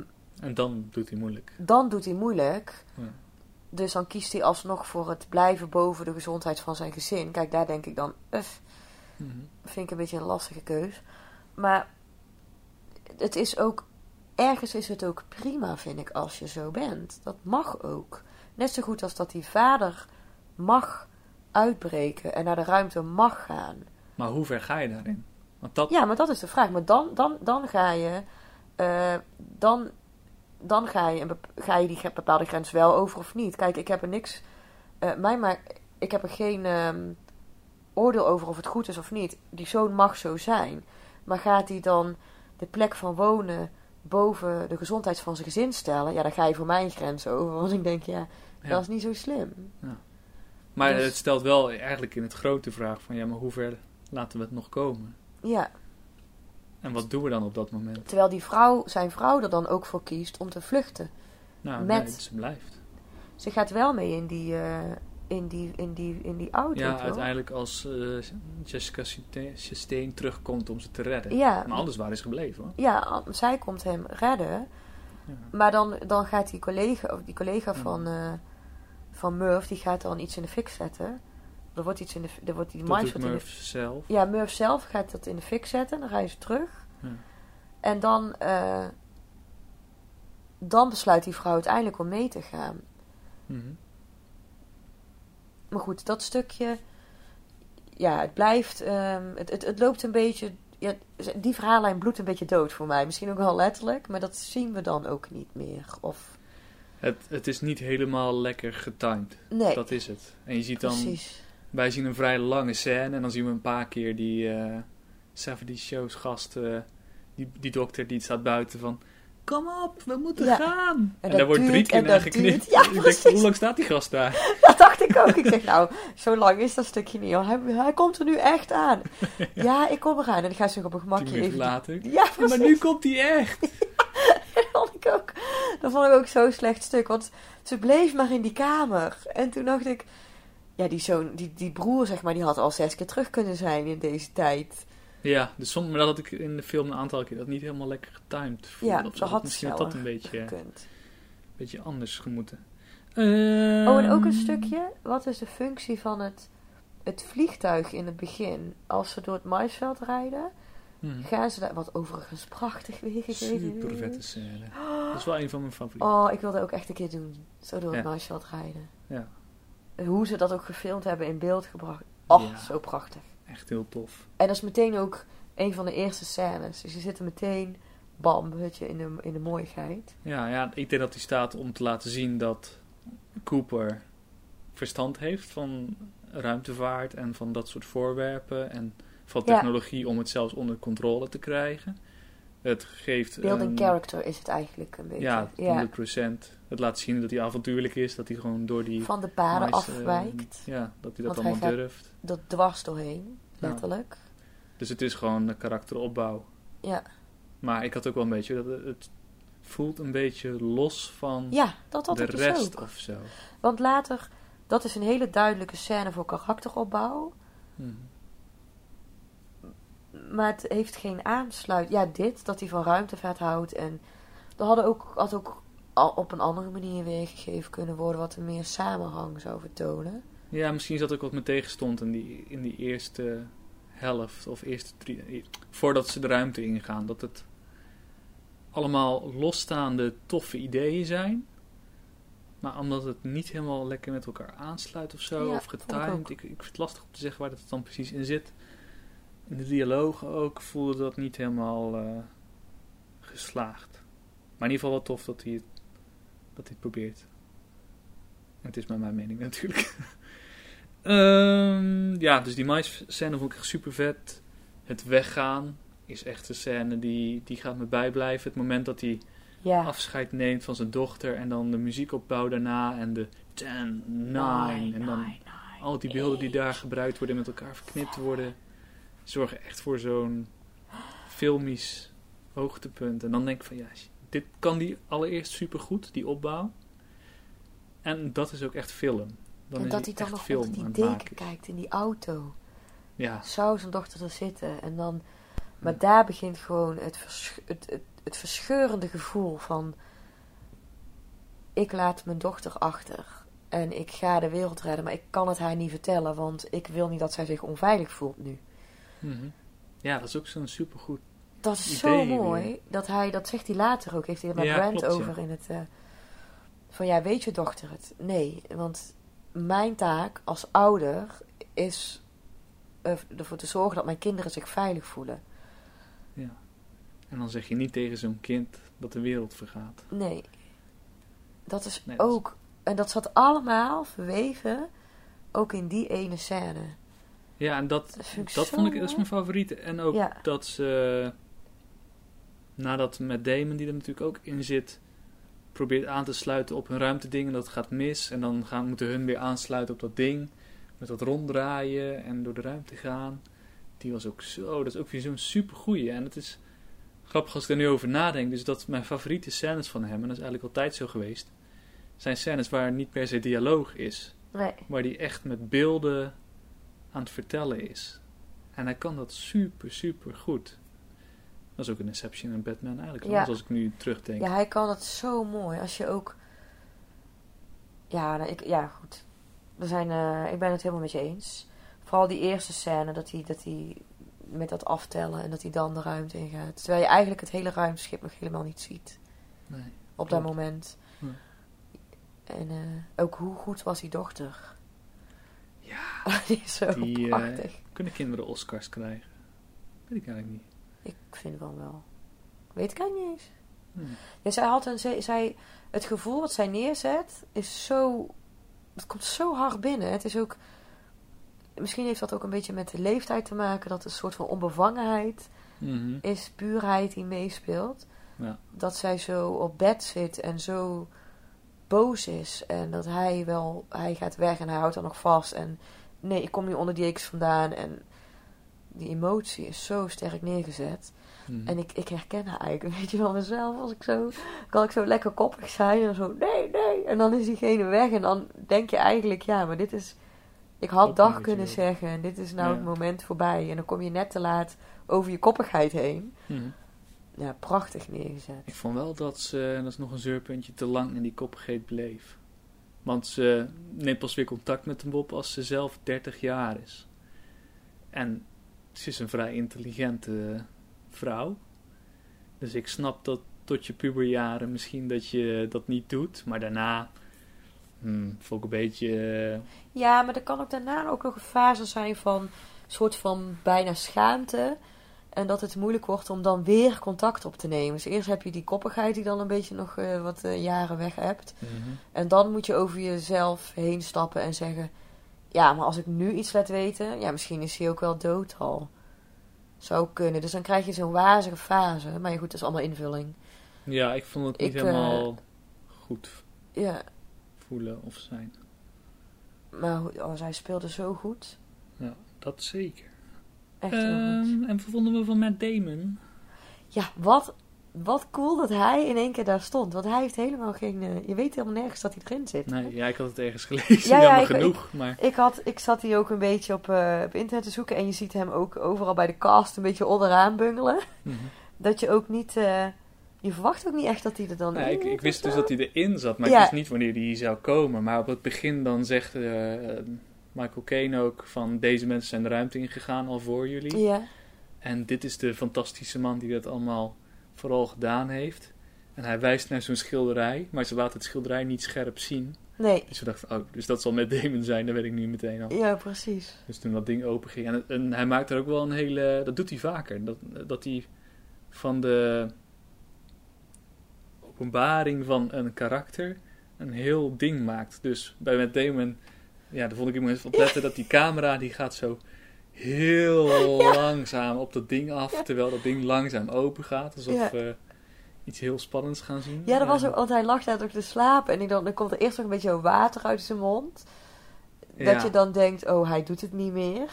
En dan doet hij moeilijk. dan doet hij moeilijk. Ja. Dus dan kiest hij alsnog voor het blijven boven de gezondheid van zijn gezin. Kijk, daar denk ik dan, uff, Mhm. vind ik een beetje een lastige keus. Maar het is ook, ergens is het ook prima, vind ik, als je zo bent. Dat mag ook. Net zo goed als dat die vader mag uitbreken en naar de ruimte mag gaan. Maar hoe ver ga je daarin? Want dat, Ja, maar dat is de vraag. Maar dan, dan, dan ga je, eh, dan, dan ga je, een ga je die bepaalde grens wel over of niet. Kijk, ik heb er niks, eh, mij maar, ik heb er geen ehm, oordeel over of het goed is of niet. Die zoon mag zo zijn. Maar gaat hij dan de plek van wonen boven de gezondheid van zijn gezin stellen? Ja, dan ga je voor mijn grens over. Want ik denk, ja, Ja. dat is niet zo slim. maar dus- het stelt wel eigenlijk in het grote vraag van ja, maar hoe ver laten we het nog komen? Ja, En wat doen we dan op dat moment? terwijl die vrouw, zijn vrouw er dan ook voor kiest om te vluchten. Nou, Met- nee, ze blijft. Ze gaat wel mee in die, eh, in die, in die, in die auto. Ja, toch? uiteindelijk als eh, Jessica Chastain- terugkomt om ze te redden. Ja, Maar anders waren ze gebleven hoor. ja, zij komt hem redden. Ja. Maar dan, dan gaat die collega, of die collega van, eh, van Murph, die gaat dan iets in de fik zetten. Er wordt iets in de, er wordt die Dat wordt in de, Murph zelf. Ja, Murph zelf gaat dat in de fik zetten. Dan rijden ze terug. Ja. En dan, eh, dan besluit die vrouw uiteindelijk om mee te gaan. Mhm. Maar goed, dat stukje. Ja, het blijft. ehm, het, het, het loopt een beetje. Ja, die verhaallijn bloedt een beetje dood voor mij. Misschien ook wel letterlijk, maar dat zien we dan ook niet meer. Of. Het, het is niet helemaal lekker getimed. Nee, Dat is het. En je ziet dan, precies. wij zien een vrij lange scène en dan zien we een paar keer die eh 70 shows gast, eh, die, die dokter die staat buiten van, kom op, we moeten Ja. gaan. En, daar wordt drie keer naar geknipt. Ja, ik denk, precies. hoe lang staat die gast daar? Dacht ik ook. Ik zeg, nou, zo lang is dat stukje niet. hoor. Hij, hij komt er nu echt aan. Ja, ik kom eraan. En dan gaat ze nog op een gemakje even. later. Ja, maar nu komt hij echt. Dat vond ik ook. Dat vond ik ook zo'n slecht stuk. Want ze bleef maar in die kamer. En toen dacht ik. Ja, die, zoon, die, die broer, zeg maar, die had al zes keer terug kunnen zijn in deze tijd. Ja, dus soms, maar dat had ik in de film een aantal keer dat niet helemaal lekker getimed. voelde. Ja, dat had Misschien had dat een beetje, een beetje anders gemoeten. Oh, en ook een Ehm, stukje. Wat is de functie van het, het vliegtuig in het begin? Als ze door het maisveld rijden, mhm. gaan ze daar... Wat overigens prachtig weergegeven Super vette scène. Dat is wel een van mijn favorieten. Oh, ik wilde ook echt een keer doen. Zo door het Ja. maisveld rijden. Ja. Hoe ze dat ook gefilmd hebben, in beeld gebracht. Oh, Ja. zo prachtig. Echt heel tof. En dat is meteen ook een van de eerste scènes. Dus je zit er meteen, bam, weet je, in de, in de mooiheid. Ja, ja, ik denk dat hij staat om te laten zien dat Cooper verstand heeft van ruimtevaart en van dat soort voorwerpen en van Ja. technologie om het zelfs onder controle te krijgen. Het geeft... Building een- character is het eigenlijk een beetje. Ja, Ja. 100%. Het laat zien dat hij avontuurlijk is. Dat hij gewoon door die... Van de paden afwijkt. ja, dat hij dat hij allemaal durft. Dat dwars doorheen, Ja. letterlijk. Dus het is gewoon een karakteropbouw. Ja. Maar ik had ook wel een beetje... Dat het voelt een beetje los van Ja, dat had de ik dus rest ook. of zo. Want later, dat is een hele duidelijke scène voor karakteropbouw. Hm. Maar het heeft geen aansluit. Ja, dit, dat hij van ruimtevaart houdt. En dat hadden ook, had ook op een andere manier weergegeven kunnen worden. Wat er meer samenhang zou vertonen. Ja, misschien zat ook wat me tegenstond in die, in die eerste helft of eerste drie, voordat ze de ruimte ingaan. Dat het allemaal losstaande toffe ideeën zijn. Maar omdat het niet helemaal lekker met elkaar aansluit of zo, Ja, of ik getimed. Ik, ik vind het lastig om te zeggen waar dat dan precies in zit. In de dialogen ook voelde dat niet helemaal eh, geslaagd. Maar in ieder geval wel tof dat hij het, dat hij het probeert. En het is maar mijn mening natuurlijk. Ehm, ja, dus die mais-scène vond ik echt super vet. Het weggaan is echt een scène die, die gaat me bijblijven. Het moment dat hij Ja, afscheid neemt van zijn dochter en dan de muziekopbouw daarna en de 10, 9 en dan al die beelden die daar gebruikt worden met elkaar verknipt worden, zorgen echt voor zo'n filmisch hoogtepunt. En dan denk ik van ja, dit kan die allereerst super goed, die opbouw. En dat is ook echt film. Dan en dat hij dan nog onder aan die deken kijkt in die auto. Ja, Zou zijn dochter er zitten? En dan, maar daar begint gewoon het, het, het, het verscheurende gevoel van... Ik laat mijn dochter achter. En ik ga de wereld redden. Maar ik kan het haar niet vertellen. Want ik wil niet dat zij zich onveilig voelt nu. Mhm. ja dat is ook zo'n supergoed. Dat is Idee zo weer. mooi. Dat hij, dat zegt hij later ook. Heeft hij het met Ja, Brand klopt, ja. over in het... eh, van ja, weet je dochter het? Nee, want mijn taak als ouder is eh, ervoor te zorgen dat mijn kinderen zich veilig voelen. En dan zeg je niet tegen zo'n kind dat de wereld vergaat. Nee. Dat is Nee, dat is- ook... En dat zat allemaal verweven, ook in die ene scène. Ja, en dat, Dat ik vond ik, dat is mijn favoriete. En ook Ja. dat ze, nadat met Damon, die er natuurlijk ook in zit, probeert aan te sluiten op hun ruimteding en dat gaat mis. En dan gaan, moeten hun weer aansluiten op dat ding, met dat ronddraaien en door de ruimte gaan. Die was ook zo, dat is ook weer zo'n super goeie. En het is grappig als ik er nu over nadenk, dus dat mijn favoriete scènes van hem, en dat is eigenlijk altijd zo geweest, zijn scènes waar niet per se dialoog is Nee. waar hij echt met beelden aan het vertellen is. En hij kan dat super, super goed. Dat is ook een Inception en Batman eigenlijk, Ja. als ik nu terugdenk. Ja, hij kan het zo mooi. Als je ook... Ja, nou, ik, ja goed. We zijn, eh, ik ben het helemaal met je eens. Vooral die eerste scène, dat hij, dat hij met dat aftellen en dat hij dan de ruimte ingaat. Terwijl je eigenlijk het hele ruimteschip nog helemaal niet ziet. Nee. Op Klopt. dat moment. Ja. En eh, ook hoe goed was die dochter? Ja, die is zo Die, eh, prachtig. kunnen kinderen Oscars krijgen? Weet ik eigenlijk niet. Ik vind van wel. Weet ik eigenlijk niet eens. Hm. Ja, zij had een, zij, zij, het gevoel wat zij neerzet is zo, het komt zo hard binnen. Het is ook, misschien heeft dat ook een beetje met de leeftijd te maken, dat een soort van onbevangenheid Mhm. is, puurheid die meespeelt. Ja. Dat zij zo op bed zit en zo boos is en dat hij wel, hij gaat weg en hij houdt er nog vast en nee, ik kom nu onder die ekens vandaan en die emotie is zo sterk neergezet. Mhm. En ik, ik herken haar eigenlijk een beetje van mezelf. Als ik zo, kan ik zo lekker koppig zijn en zo, nee, nee. En dan is diegene weg en dan denk je eigenlijk, ja, maar dit is... Ik had dag kunnen zeggen en dit is nou Ja. het moment voorbij. En dan kom je net te laat over je koppigheid heen. Mhm. Ja, prachtig neergezet. Ik vond wel dat ze, en dat is nog een zeurpuntje, te lang in die koppigheid bleef. Want ze neemt pas weer contact met hem op als ze zelf 30 jaar is. En ze is een vrij intelligente vrouw. Dus ik snap dat tot je puberjaren misschien dat je dat niet doet. Maar daarna hmm, vond ik een beetje... eh, Ja, maar er kan ook daarna ook nog een fase zijn van soort van bijna schaamte. En dat het moeilijk wordt om dan weer contact op te nemen. Dus eerst heb je die koppigheid die dan een beetje nog eh, wat eh, jaren weg hebt. En dan moet je over jezelf heen stappen en zeggen: Ja, maar als ik nu iets laat weten, ja, misschien is hij ook wel dood al. Zou kunnen. Dus dan krijg je zo'n wazige fase. Maar goed, dat is allemaal invulling. Ja, ik vond het niet Ik, helemaal goed Ja, voelen of zijn. maar oh, zij speelde zo goed. Ja, dat zeker. Echt heel goed. Ehm, en wat vonden we van Matt Damon? Ja, wat, wat cool dat hij in één keer daar stond. Want hij heeft helemaal geen... eh, je weet helemaal nergens dat hij erin zit. Nee, ja, ik had het ergens gelezen, Ja, ja, jammer ik- genoeg. maar Ik, had, ik zat hier ook een beetje op, eh, op internet te zoeken. En je ziet hem ook overal bij de cast een beetje onderaan bungelen. Mhm. Dat je ook niet... eh, je verwacht ook niet echt dat hij er dan in ik, ik wist dus dat hij erin zat, maar Ja. ik wist niet wanneer hij zou komen. Maar op het begin dan zegt eh, Michael Caine ook van deze mensen zijn de ruimte ingegaan al voor jullie. Ja, En dit is de fantastische man die dat allemaal vooral gedaan heeft. En hij wijst naar zo'n schilderij, maar ze laten het schilderij niet scherp zien. nee. Dus we dachten, oh, dus dat zal met Damon zijn, dat weet ik nu meteen al. Ja, precies. Dus toen dat ding open ging. En, en hij maakt er ook wel een hele. Dat doet hij vaker. Dat, dat hij van de openbaring van een karakter een heel ding maakt. Dus bij Matt Damon. Ja, daar vond ik hem eens opletten dat die camera die gaat zo heel langzaam op dat ding af. Ja. Terwijl dat ding langzaam open gaat. Alsof Ja. iets heel spannends gaan zien. Ja, dat was ook, want hij lag daar ook te slapen. En ik dacht, dan komt er eerst nog een beetje water uit zijn mond. Dat je dan denkt, oh, hij doet het niet meer.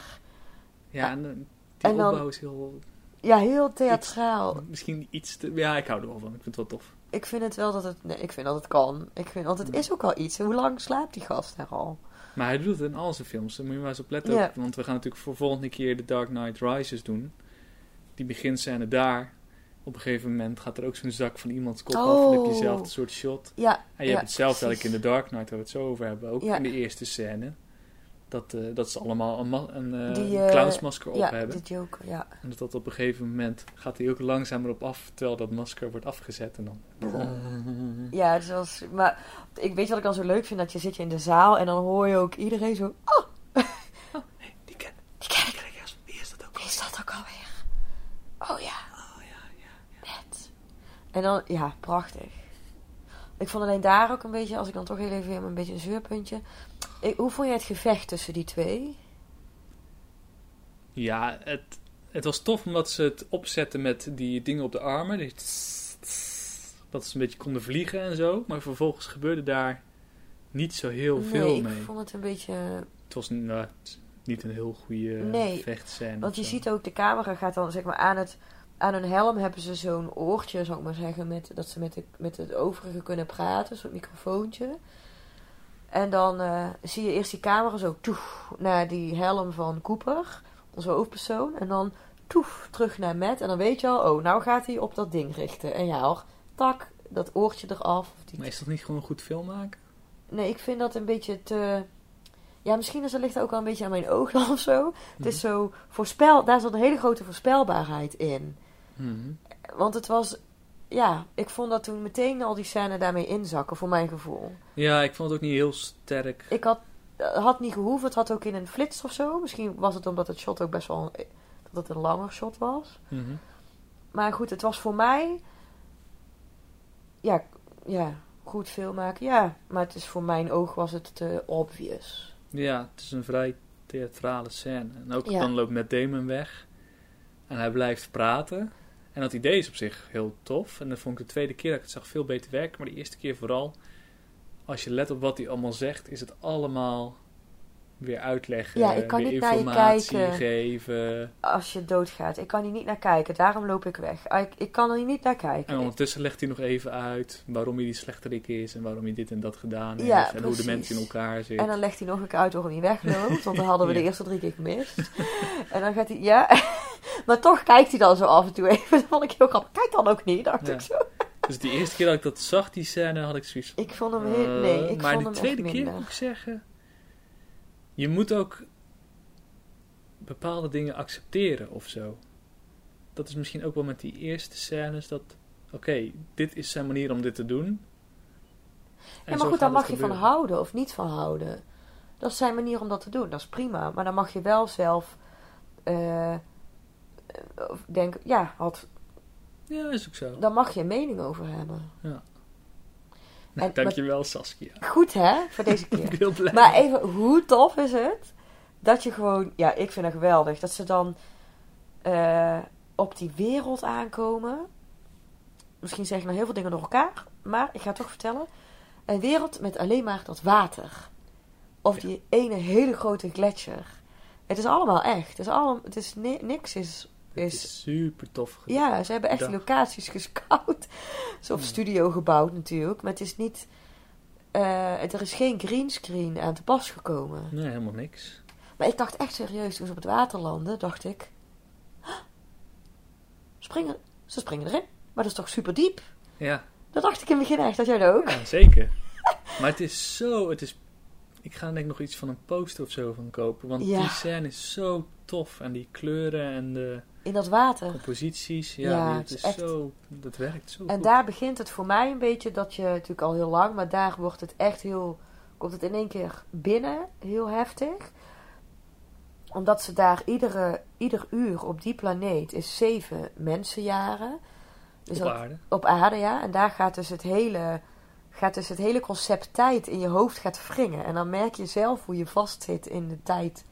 Ja, en eh, die En dan- is heel. Ja, heel theatraal. Misschien iets te. Ja, ik hou er wel van. Ik vind het wel tof. Ik vind het wel dat het... Nee, ik vind dat het kan. Ik vind, want het is ook al iets. Hoe lang slaapt die gast daar al? Maar hij doet het in al zijn films. Daar moet je maar eens op letten. Ja. ook, want we gaan natuurlijk voor volgende keer de Dark Knight Rises doen. Die beginscène daar. Op een gegeven moment gaat er ook zo'n zak van iemands kop af. En heb je Oh. hetzelfde soort shot. Ja, En je ja, hebt hetzelfde eigenlijk in de Dark Knight, waar we het zo over hebben. Ook in de eerste scène. Dat, eh, dat ze allemaal een, ma- een eh, Die, eh, clownsmasker op Ja, hebben. de Joker, ja. En dat dat op een gegeven moment gaat hij ook langzamer op af. Terwijl dat masker wordt afgezet. En dan... Ja, dus als, maar ik weet wat ik dan zo leuk vind. Dat je zit je in de zaal en dan hoor je ook iedereen zo... Oh, Die ken, die ken ik. ken ik als- Wie is dat ook? Wie is dat ook alweer? Oh ja. Oh ja, ja. Net. En dan, ja, prachtig. Ik vond alleen daar ook een beetje, als ik dan toch heel even een beetje een zeurpuntje. Ik, hoe vond jij het gevecht tussen die twee? Ja, het, het was tof omdat ze het opzetten met die dingen op de armen. Die tss, tss, dat ze een beetje konden vliegen en zo. Maar vervolgens gebeurde daar niet zo heel veel nee, mee. ik vond het een beetje... Het was nou, niet een heel goede Nee, vechtscène. Want je zo. ziet ook, de camera gaat dan zeg maar aan het... Aan hun helm hebben ze zo'n oortje, zou ik maar zeggen, met, dat ze met, de, met het overige kunnen praten, zo'n microfoontje. En dan eh, zie je eerst die camera zo toef naar die helm van Cooper, onze hoofdpersoon. En dan toef terug naar Matt. En dan weet je al, oh, nou gaat hij op dat ding richten. En ja hoor, tak, dat oortje eraf. Maar is dat niet gewoon een goed film maken? Nee, ik vind dat een beetje te... Ja, misschien is dat ligt ook wel een beetje aan mijn ogen of zo. Het is zo voorspel... Daar zat een hele grote voorspelbaarheid in. Mhm. Want het was... Ja, ik vond dat toen meteen al die scène daarmee inzakken, voor mijn gevoel. Ja, ik vond het ook niet heel sterk. Ik had... Het had niet gehoeven, het had ook in een flits of zo. Misschien was het omdat het shot ook best wel... een- Dat het een langer shot was. Mhm. Maar goed, het was voor mij... Ja, ja, goed film maken. Ja, maar het is voor mijn oog was het te obvious. Ja, het is een vrij theatrale scène. En ook Ja. dan loopt Matt Damon weg. En hij blijft praten. En dat idee is op zich heel tof. En dan vond ik de tweede keer dat ik het zag veel beter werken. Maar de eerste keer vooral, als je let op wat hij allemaal zegt, is het allemaal weer uitleggen. Ja, ik kan niet naar je informatie kijken. geven. als je doodgaat. Ik kan hier niet naar kijken, daarom loop ik weg. Ah, Ik, ik kan er niet naar kijken. En ondertussen legt hij nog even uit waarom hij die slechterik is. En waarom hij dit en dat gedaan heeft. Ja, en hoe de mensen in elkaar zitten. En dan legt hij nog een keer uit waarom hij wegloopt. Want dan hadden we de eerste drie keer gemist. en dan gaat hij, ja. maar toch kijkt hij dan zo af en toe even. Dat vond ik heel grappig. Kijk dan ook niet, dacht Ja. ik zo. Dus die eerste keer dat ik dat zag, die scène, had ik zoiets Ik vond hem heel, nee, ik maar vond de hem tweede keer moet ik zeggen, je moet ook bepaalde dingen accepteren of zo. Dat is misschien ook wel met die eerste scènes dat, oké, dit is zijn manier om dit te doen. En Ja, maar goed, daar mag je van houden of niet van houden. Dat is zijn manier om dat te doen, dat is prima. Maar dan mag je wel zelf eh, eh, denken, ja, had, Ja, is ook zo. daar mag je een mening over hebben. Nou, dankjewel Saskia. Goed hè, voor deze keer. heel blij. Maar even, hoe tof is het dat je gewoon, ja, ik vind het geweldig dat ze dan eh, op die wereld aankomen. Misschien zeg ik nou heel veel dingen door elkaar, maar ik ga het toch vertellen. Een wereld met alleen maar dat water. Of die ene hele grote gletsjer. Het is allemaal echt. Het is, allemaal, het is ni- niks is, is is super tof ja, ze hebben echt Dag. locaties gescout. Of studio gebouwd natuurlijk. Maar het is niet... eh, er is geen greenscreen aan te pas gekomen. Nee, helemaal niks. Maar ik dacht echt serieus, toen ze op het water landden, dacht ik... "Huh, Springen, ze springen erin. Maar dat is toch super diep? Ja, Dat dacht ik in het begin echt. Dat jij dat ook? ja zeker. maar het is zo... Het is, ik ga denk ik nog iets van een poster of zo van kopen. Want Ja. die scène is zo tof. En die kleuren en de In dat water. composities. Ja, Ja, het is is echt- zo... Dat werkt zo En goed. daar begint het voor mij een beetje dat je natuurlijk al heel lang, maar daar wordt het echt heel, komt het in één keer binnen, heel heftig. Omdat ze daar iedere, ieder uur op die planeet is zeven mensenjaren. Dus op dat- aarde. op aarde, ja. En daar gaat dus het hele, gaat dus het hele concept tijd in je hoofd gaat wringen. En dan merk je zelf hoe je vastzit in de tijd,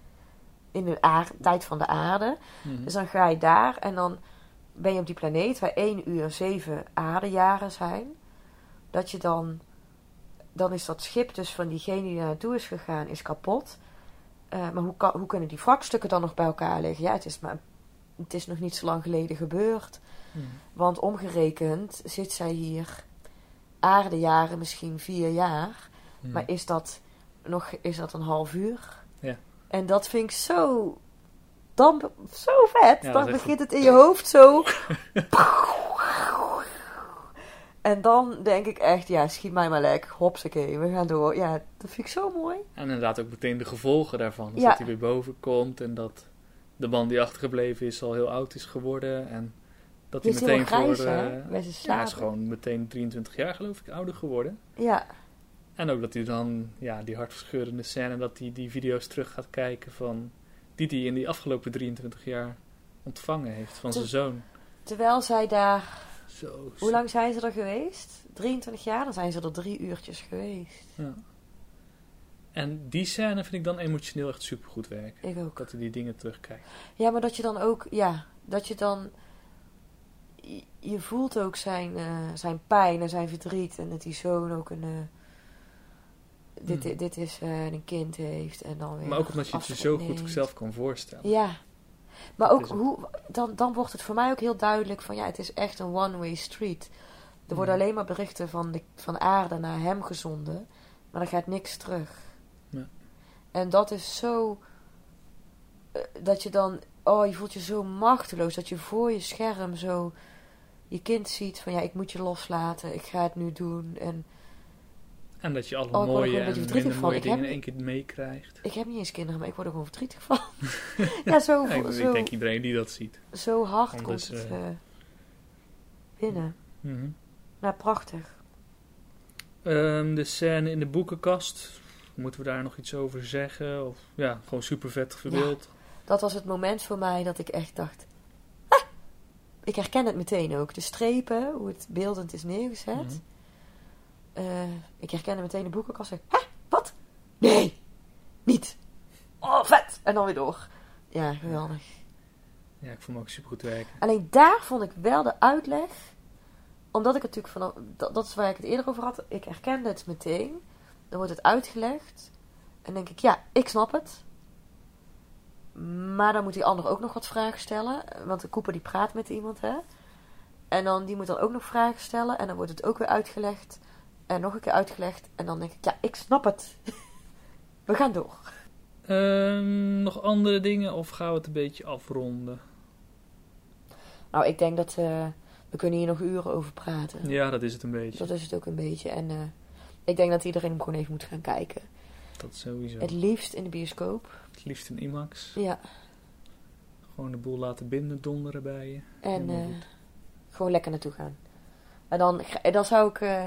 in de aar- tijd van de aarde. Mhm. Dus dan ga je daar en dan ben je op die planeet waar 1 uur 7 aardejaren zijn. Dat je dan, dan is dat schip dus van diegene die daar naartoe is gegaan, is kapot. Eh, maar hoe, kan, hoe kunnen die wrakstukken dan nog bij elkaar liggen? Ja, het is, maar, het is nog niet zo lang geleden gebeurd. Mhm. Want omgerekend zit zij hier aardejaren, misschien vier jaar. Mhm. Maar is dat nog is dat een half uur? Ja. En dat vind ik zo. Dan, zo vet. Ja, dan begint het in je hoofd zo. en dan denk ik echt, ja, schiet mij maar lekker. Hopsakee, we gaan door. Ja, dat vind ik zo mooi. En inderdaad ook meteen de gevolgen daarvan. Dus Ja. dat hij weer boven komt en dat de man die achtergebleven is al heel oud is geworden. En dat hij meteen voor... eh, ja, hij is gewoon meteen 23 jaar geloof ik ouder geworden. Ja, En ook dat hij dan, ja, die hartverscheurende scène, dat hij die video's terug gaat kijken van... Die hij in die afgelopen 23 jaar ontvangen heeft van zijn zoon. terwijl zij daar. Zo. Hoe lang zijn ze er geweest? 23 jaar? Dan zijn ze er drie uurtjes geweest. Ja. En die scène vind ik dan emotioneel echt supergoed werken. Ik ook. Dat hij die dingen terugkijkt. Ja, maar dat je dan ook, ja, dat je dan, je, je voelt ook zijn, eh, zijn pijn en zijn verdriet en dat die zoon ook een, eh, dit, Hmm. dit is eh, een kind heeft en dan weer Maar ook omdat je het je zo goed zelf kan voorstellen. Ja, maar ook hoe, dan, dan wordt het voor mij ook heel duidelijk van ja, het is echt een one-way street. Er worden Hmm. alleen maar berichten van, de, van aarde naar hem gezonden, maar er gaat niks terug. Ja. En dat is zo, eh, dat je dan, oh, je voelt je zo machteloos, dat je voor je scherm zo je kind ziet van ja, ik moet je loslaten, ik ga het nu doen. En En dat je alle Oh, mooie en minder mooie dingen in één keer meekrijgt. ik heb niet eens kinderen, maar ik word er gewoon verdrietig van. ja, zo, Ja, ik, zo, ik denk iedereen die dat ziet. zo hard komt het eh, eh, binnen. Mhm. Nou, prachtig. Ehm, de scène in de boekenkast. Moeten we daar nog iets over zeggen? Of, ja, gewoon super vet verbeeld. Dat was het moment voor mij dat ik echt dacht... "Ah!" Ik herken het meteen ook. De strepen, hoe het beeldend is neergezet. Mhm. Eh, ik herkende meteen de boekenkast. Hè? Wat? Nee! Niet! Oh, vet! En dan weer door. Ja, geweldig. Ja, ik vond hem ook super goed werken. Alleen daar vond ik wel de uitleg. Omdat ik het natuurlijk vanaf. Dat, dat is waar ik het eerder over had. Ik herkende het meteen. Dan wordt het uitgelegd. En denk ik, ja, ik snap het. Maar dan moet die ander ook nog wat vragen stellen. Want de Cooper die praat met iemand, hè. En dan die moet dan ook nog vragen stellen. En dan wordt het ook weer uitgelegd. En nog een keer uitgelegd. En dan denk ik, ja, ik snap het. We gaan door. Ehm, nog andere dingen of gaan we het een beetje afronden? Nou, ik denk dat eh, we kunnen hier nog uren over praten. Ja, dat is het een beetje. Dat is het ook een beetje. En eh, ik denk dat iedereen hem gewoon even moet gaan kijken. Dat sowieso. Het liefst in de bioscoop. Het liefst een IMAX. Ja. Gewoon de boel laten binnen donderen bij je. En eh, gewoon lekker naartoe gaan. En dan, dan zou ik eh,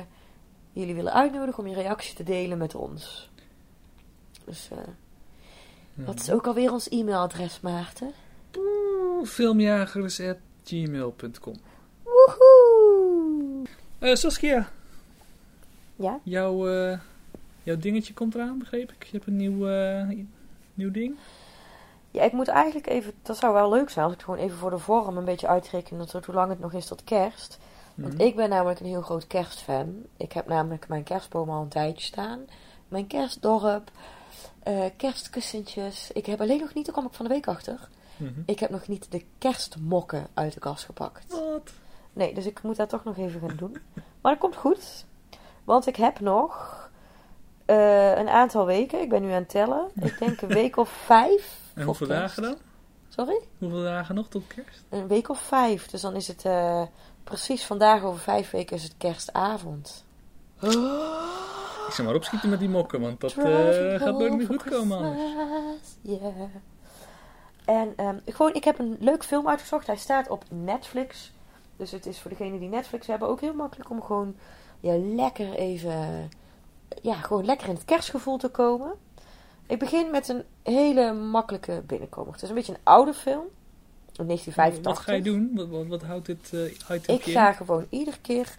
jullie willen uitnodigen om je reactie te delen met ons. Dus eh, Ja. wat is ook alweer ons e-mailadres, Maarten? Filmjagers.gmail.com Woehoe! Eh Saskia, Ja? jouw, eh, jouw dingetje komt eraan, begreep ik. Je hebt een nieuw, nieuw ding. Ja, ik moet eigenlijk even... Dat zou wel leuk zijn als ik gewoon even voor de vorm een beetje uitreken... dat- hoe lang het nog is tot kerst. Want Mhm. ik ben namelijk een heel groot kerstfan. Ik heb namelijk mijn kerstboom al een tijdje staan. Mijn kerstdorp. eh, kerstkussentjes. Ik heb alleen nog niet, daar kwam ik van de week achter. Mhm. Ik heb nog niet de kerstmokken uit de kast gepakt. Wat? Nee, dus ik moet dat toch nog even gaan doen. Maar dat komt goed. Want ik heb nog eh, een aantal weken. Ik ben nu aan het tellen. Ik denk een week of vijf. En hoeveel dagen dan? Sorry? Hoeveel dagen nog tot kerst? Een week of vijf. Dus dan is het eh, precies vandaag over vijf weken is het kerstavond. Ik zou maar opschieten met die mokken, want dat eh, gaat nooit meer goed komen anders. Christmas, Yeah. En ehm, gewoon, ik heb een leuk film uitgezocht. Hij staat op Netflix. Dus het is voor degenen die Netflix hebben ook heel makkelijk om gewoon ja, lekker even, ja, gewoon lekker in het kerstgevoel te komen. Ik begin met een hele makkelijke binnenkomer. Het is een beetje een oude film. In 1985. Wat ga je doen? Wat, wat, wat houdt dit eh item Ik ga gewoon iedere keer,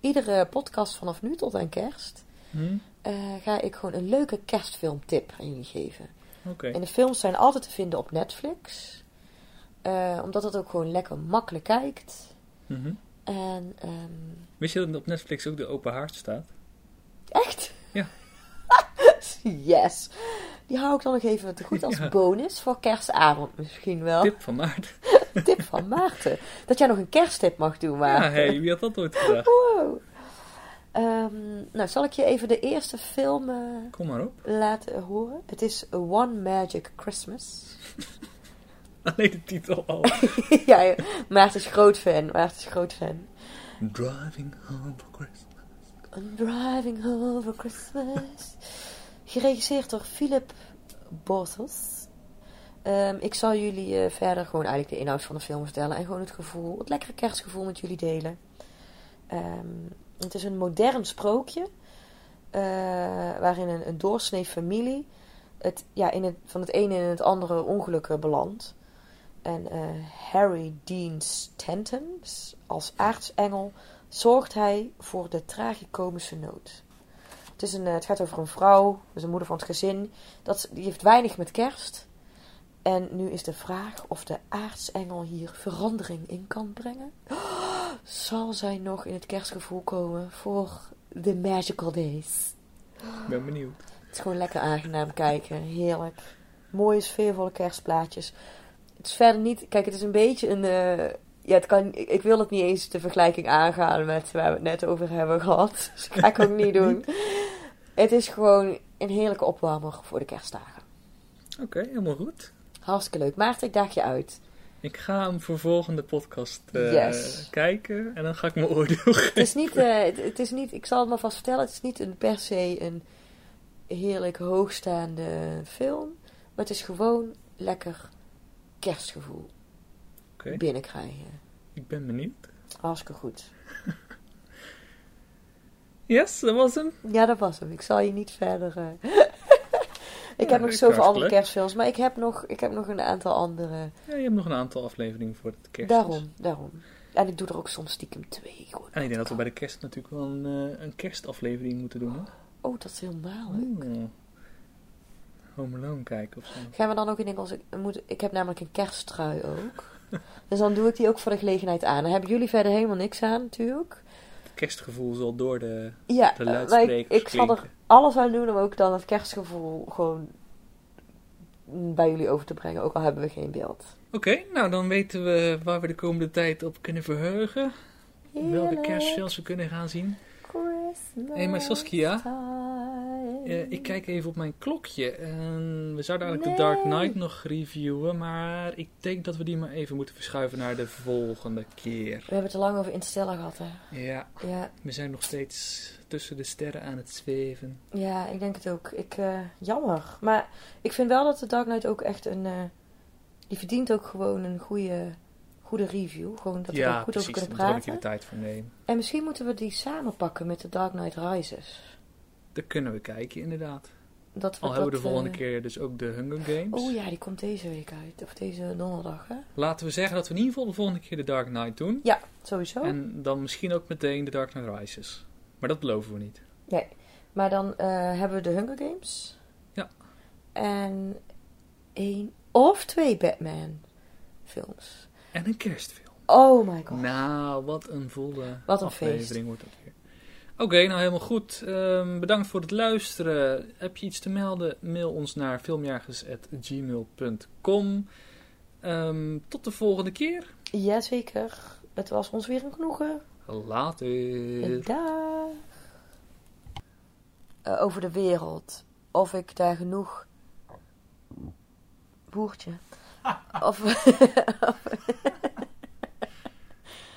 iedere podcast vanaf nu tot aan kerst, Hm? eh, ga ik gewoon een leuke kerstfilmtip aan jullie geven. Oké. En de films zijn altijd te vinden op Netflix. Eh, omdat het ook gewoon lekker makkelijk kijkt. Mhm. En ehm, Wist je dat op Netflix ook de open haard staat? echt? Ja. yes. Die hou ik dan nog even te goed als Ja. bonus voor kerstavond misschien wel. Tip van Maarten. Tip van Maarten. Dat jij nog een kersttip mag doen, Ja, Maarten. hey, wie had dat ooit gedacht? Wow. Ehm, nou, zal ik je even de eerste film eh, Kom maar op. laten horen? Het is One Magic Christmas. Alleen de titel al. ja, Maarten is groot fan. Maarten is groot fan. Driving home for Christmas. I'm driving home for Christmas. Geregisseerd door Philip Bothos. Ehm, ik zal jullie eh, verder gewoon eigenlijk de inhoud van de film vertellen. En gewoon het gevoel, het lekkere kerstgevoel met jullie delen. Ehm, het is een modern sprookje. eh, waarin een, doorsnee familie het, ja, in het, van het ene in het andere ongeluk eh, belandt. En eh, Harry Dean Stanton als aartsengel zorgt hij voor de tragicomische nood. Het, is een, eh, het gaat over een vrouw, dus een moeder van het gezin. Dat, die heeft weinig met kerst. En nu is de vraag of de aartsengel hier verandering in kan brengen. Zal zij nog in het kerstgevoel komen voor de magical days? Ik ben benieuwd. Het is gewoon lekker aangenaam kijken. Heerlijk. Mooie sfeervolle kerstplaatjes. Het is verder niet... Kijk, het is een beetje een... eh, ja, het kan, ik ik wil het niet eens de vergelijking aangaan met waar we het net over hebben gehad. Dus dat ga ik ook niet doen. Het is gewoon een heerlijke opwarmer voor de kerstdagen. Oké, helemaal goed. Hartstikke leuk. Maarten, ik daag je uit. Ik ga hem voor volgende podcast eh, Yes. kijken en dan ga ik mijn oordeel geven. Het is niet, eh, het, het is niet, ik zal het maar vast vertellen, het is niet een, per se een heerlijk hoogstaande film. Maar het is gewoon lekker kerstgevoel binnenkrijgen. ik ben benieuwd. Hartstikke goed. Yes, dat was hem. Ja, dat was hem. Ik zal je niet verder... eh, ik Ja, heb nog zoveel andere kerstfilms, maar ik heb nog, ik heb nog een aantal andere. Ja, je hebt nog een aantal afleveringen voor het kerst. Daarom, daarom. En ik doe er ook soms stiekem twee. Gewoon. En ik denk dat we bij de kerst natuurlijk wel een, eh, een kerstaflevering moeten doen. Hè? Oh, dat is helemaal leuk. Home Alone kijken of zo. Gaan we dan ook in Engels... Ik, moet, ik heb namelijk een kersttrui ook. dus dan doe ik die ook voor de gelegenheid aan. Dan hebben jullie verder helemaal niks aan, natuurlijk. Kerstgevoel zal door de... Ja, De eh, maar ik, luidsprekers ik zal er alles aan doen om ook dan het kerstgevoel gewoon bij jullie over te brengen. Ook al hebben we geen beeld. Oké, nou dan weten we waar we de komende tijd op kunnen verheugen. Welke Heerlijk. kerstfilms we kunnen gaan zien. Christmas Hé, maar Saskia, Eh, ik kijk even op mijn klokje. En we zouden eigenlijk The Dark Nee. Knight nog reviewen. Maar ik denk dat we die maar even moeten verschuiven naar de volgende keer. We hebben het er lang over instellen gehad, hè. Ja, Ja, we zijn nog steeds tussen de sterren aan het zweven. ja ik denk het ook. Ik, eh, jammer. Maar ik vind wel dat The Dark Knight ook echt een... eh, die verdient ook gewoon een goede, goede review. Gewoon dat we er ja, goed precies. over Daar kunnen moet ik er de praten. tijd voor nemen. En misschien moeten we die samen pakken met The Dark Knight Rises. Dat kunnen we kijken, inderdaad. Dat Al hebben we de volgende eh, keer dus ook de Hunger Games. Oh ja, die komt deze week uit. Of deze donderdag, hè? Laten we zeggen dat we in ieder geval de volgende keer de Dark Knight doen. Ja, sowieso. En dan misschien ook meteen de Dark Knight Rises. Maar dat beloven we niet. Nee. Maar dan eh, hebben we de Hunger Games. Ja. En één Of twee Batman films. En een kerstfilm. Oh my god. Nou, wat een volle Wat een aflevering feest. wordt dat weer. Oké, nou helemaal goed. Ehm, bedankt voor het luisteren. Heb je iets te melden? Mail ons naar filmjagers.gmail.com. Ehm, tot de volgende keer. Jazeker. Het was ons weer een genoegen. Later. Dag. Eh, over de wereld. Of ik daar genoeg... Boertje. of...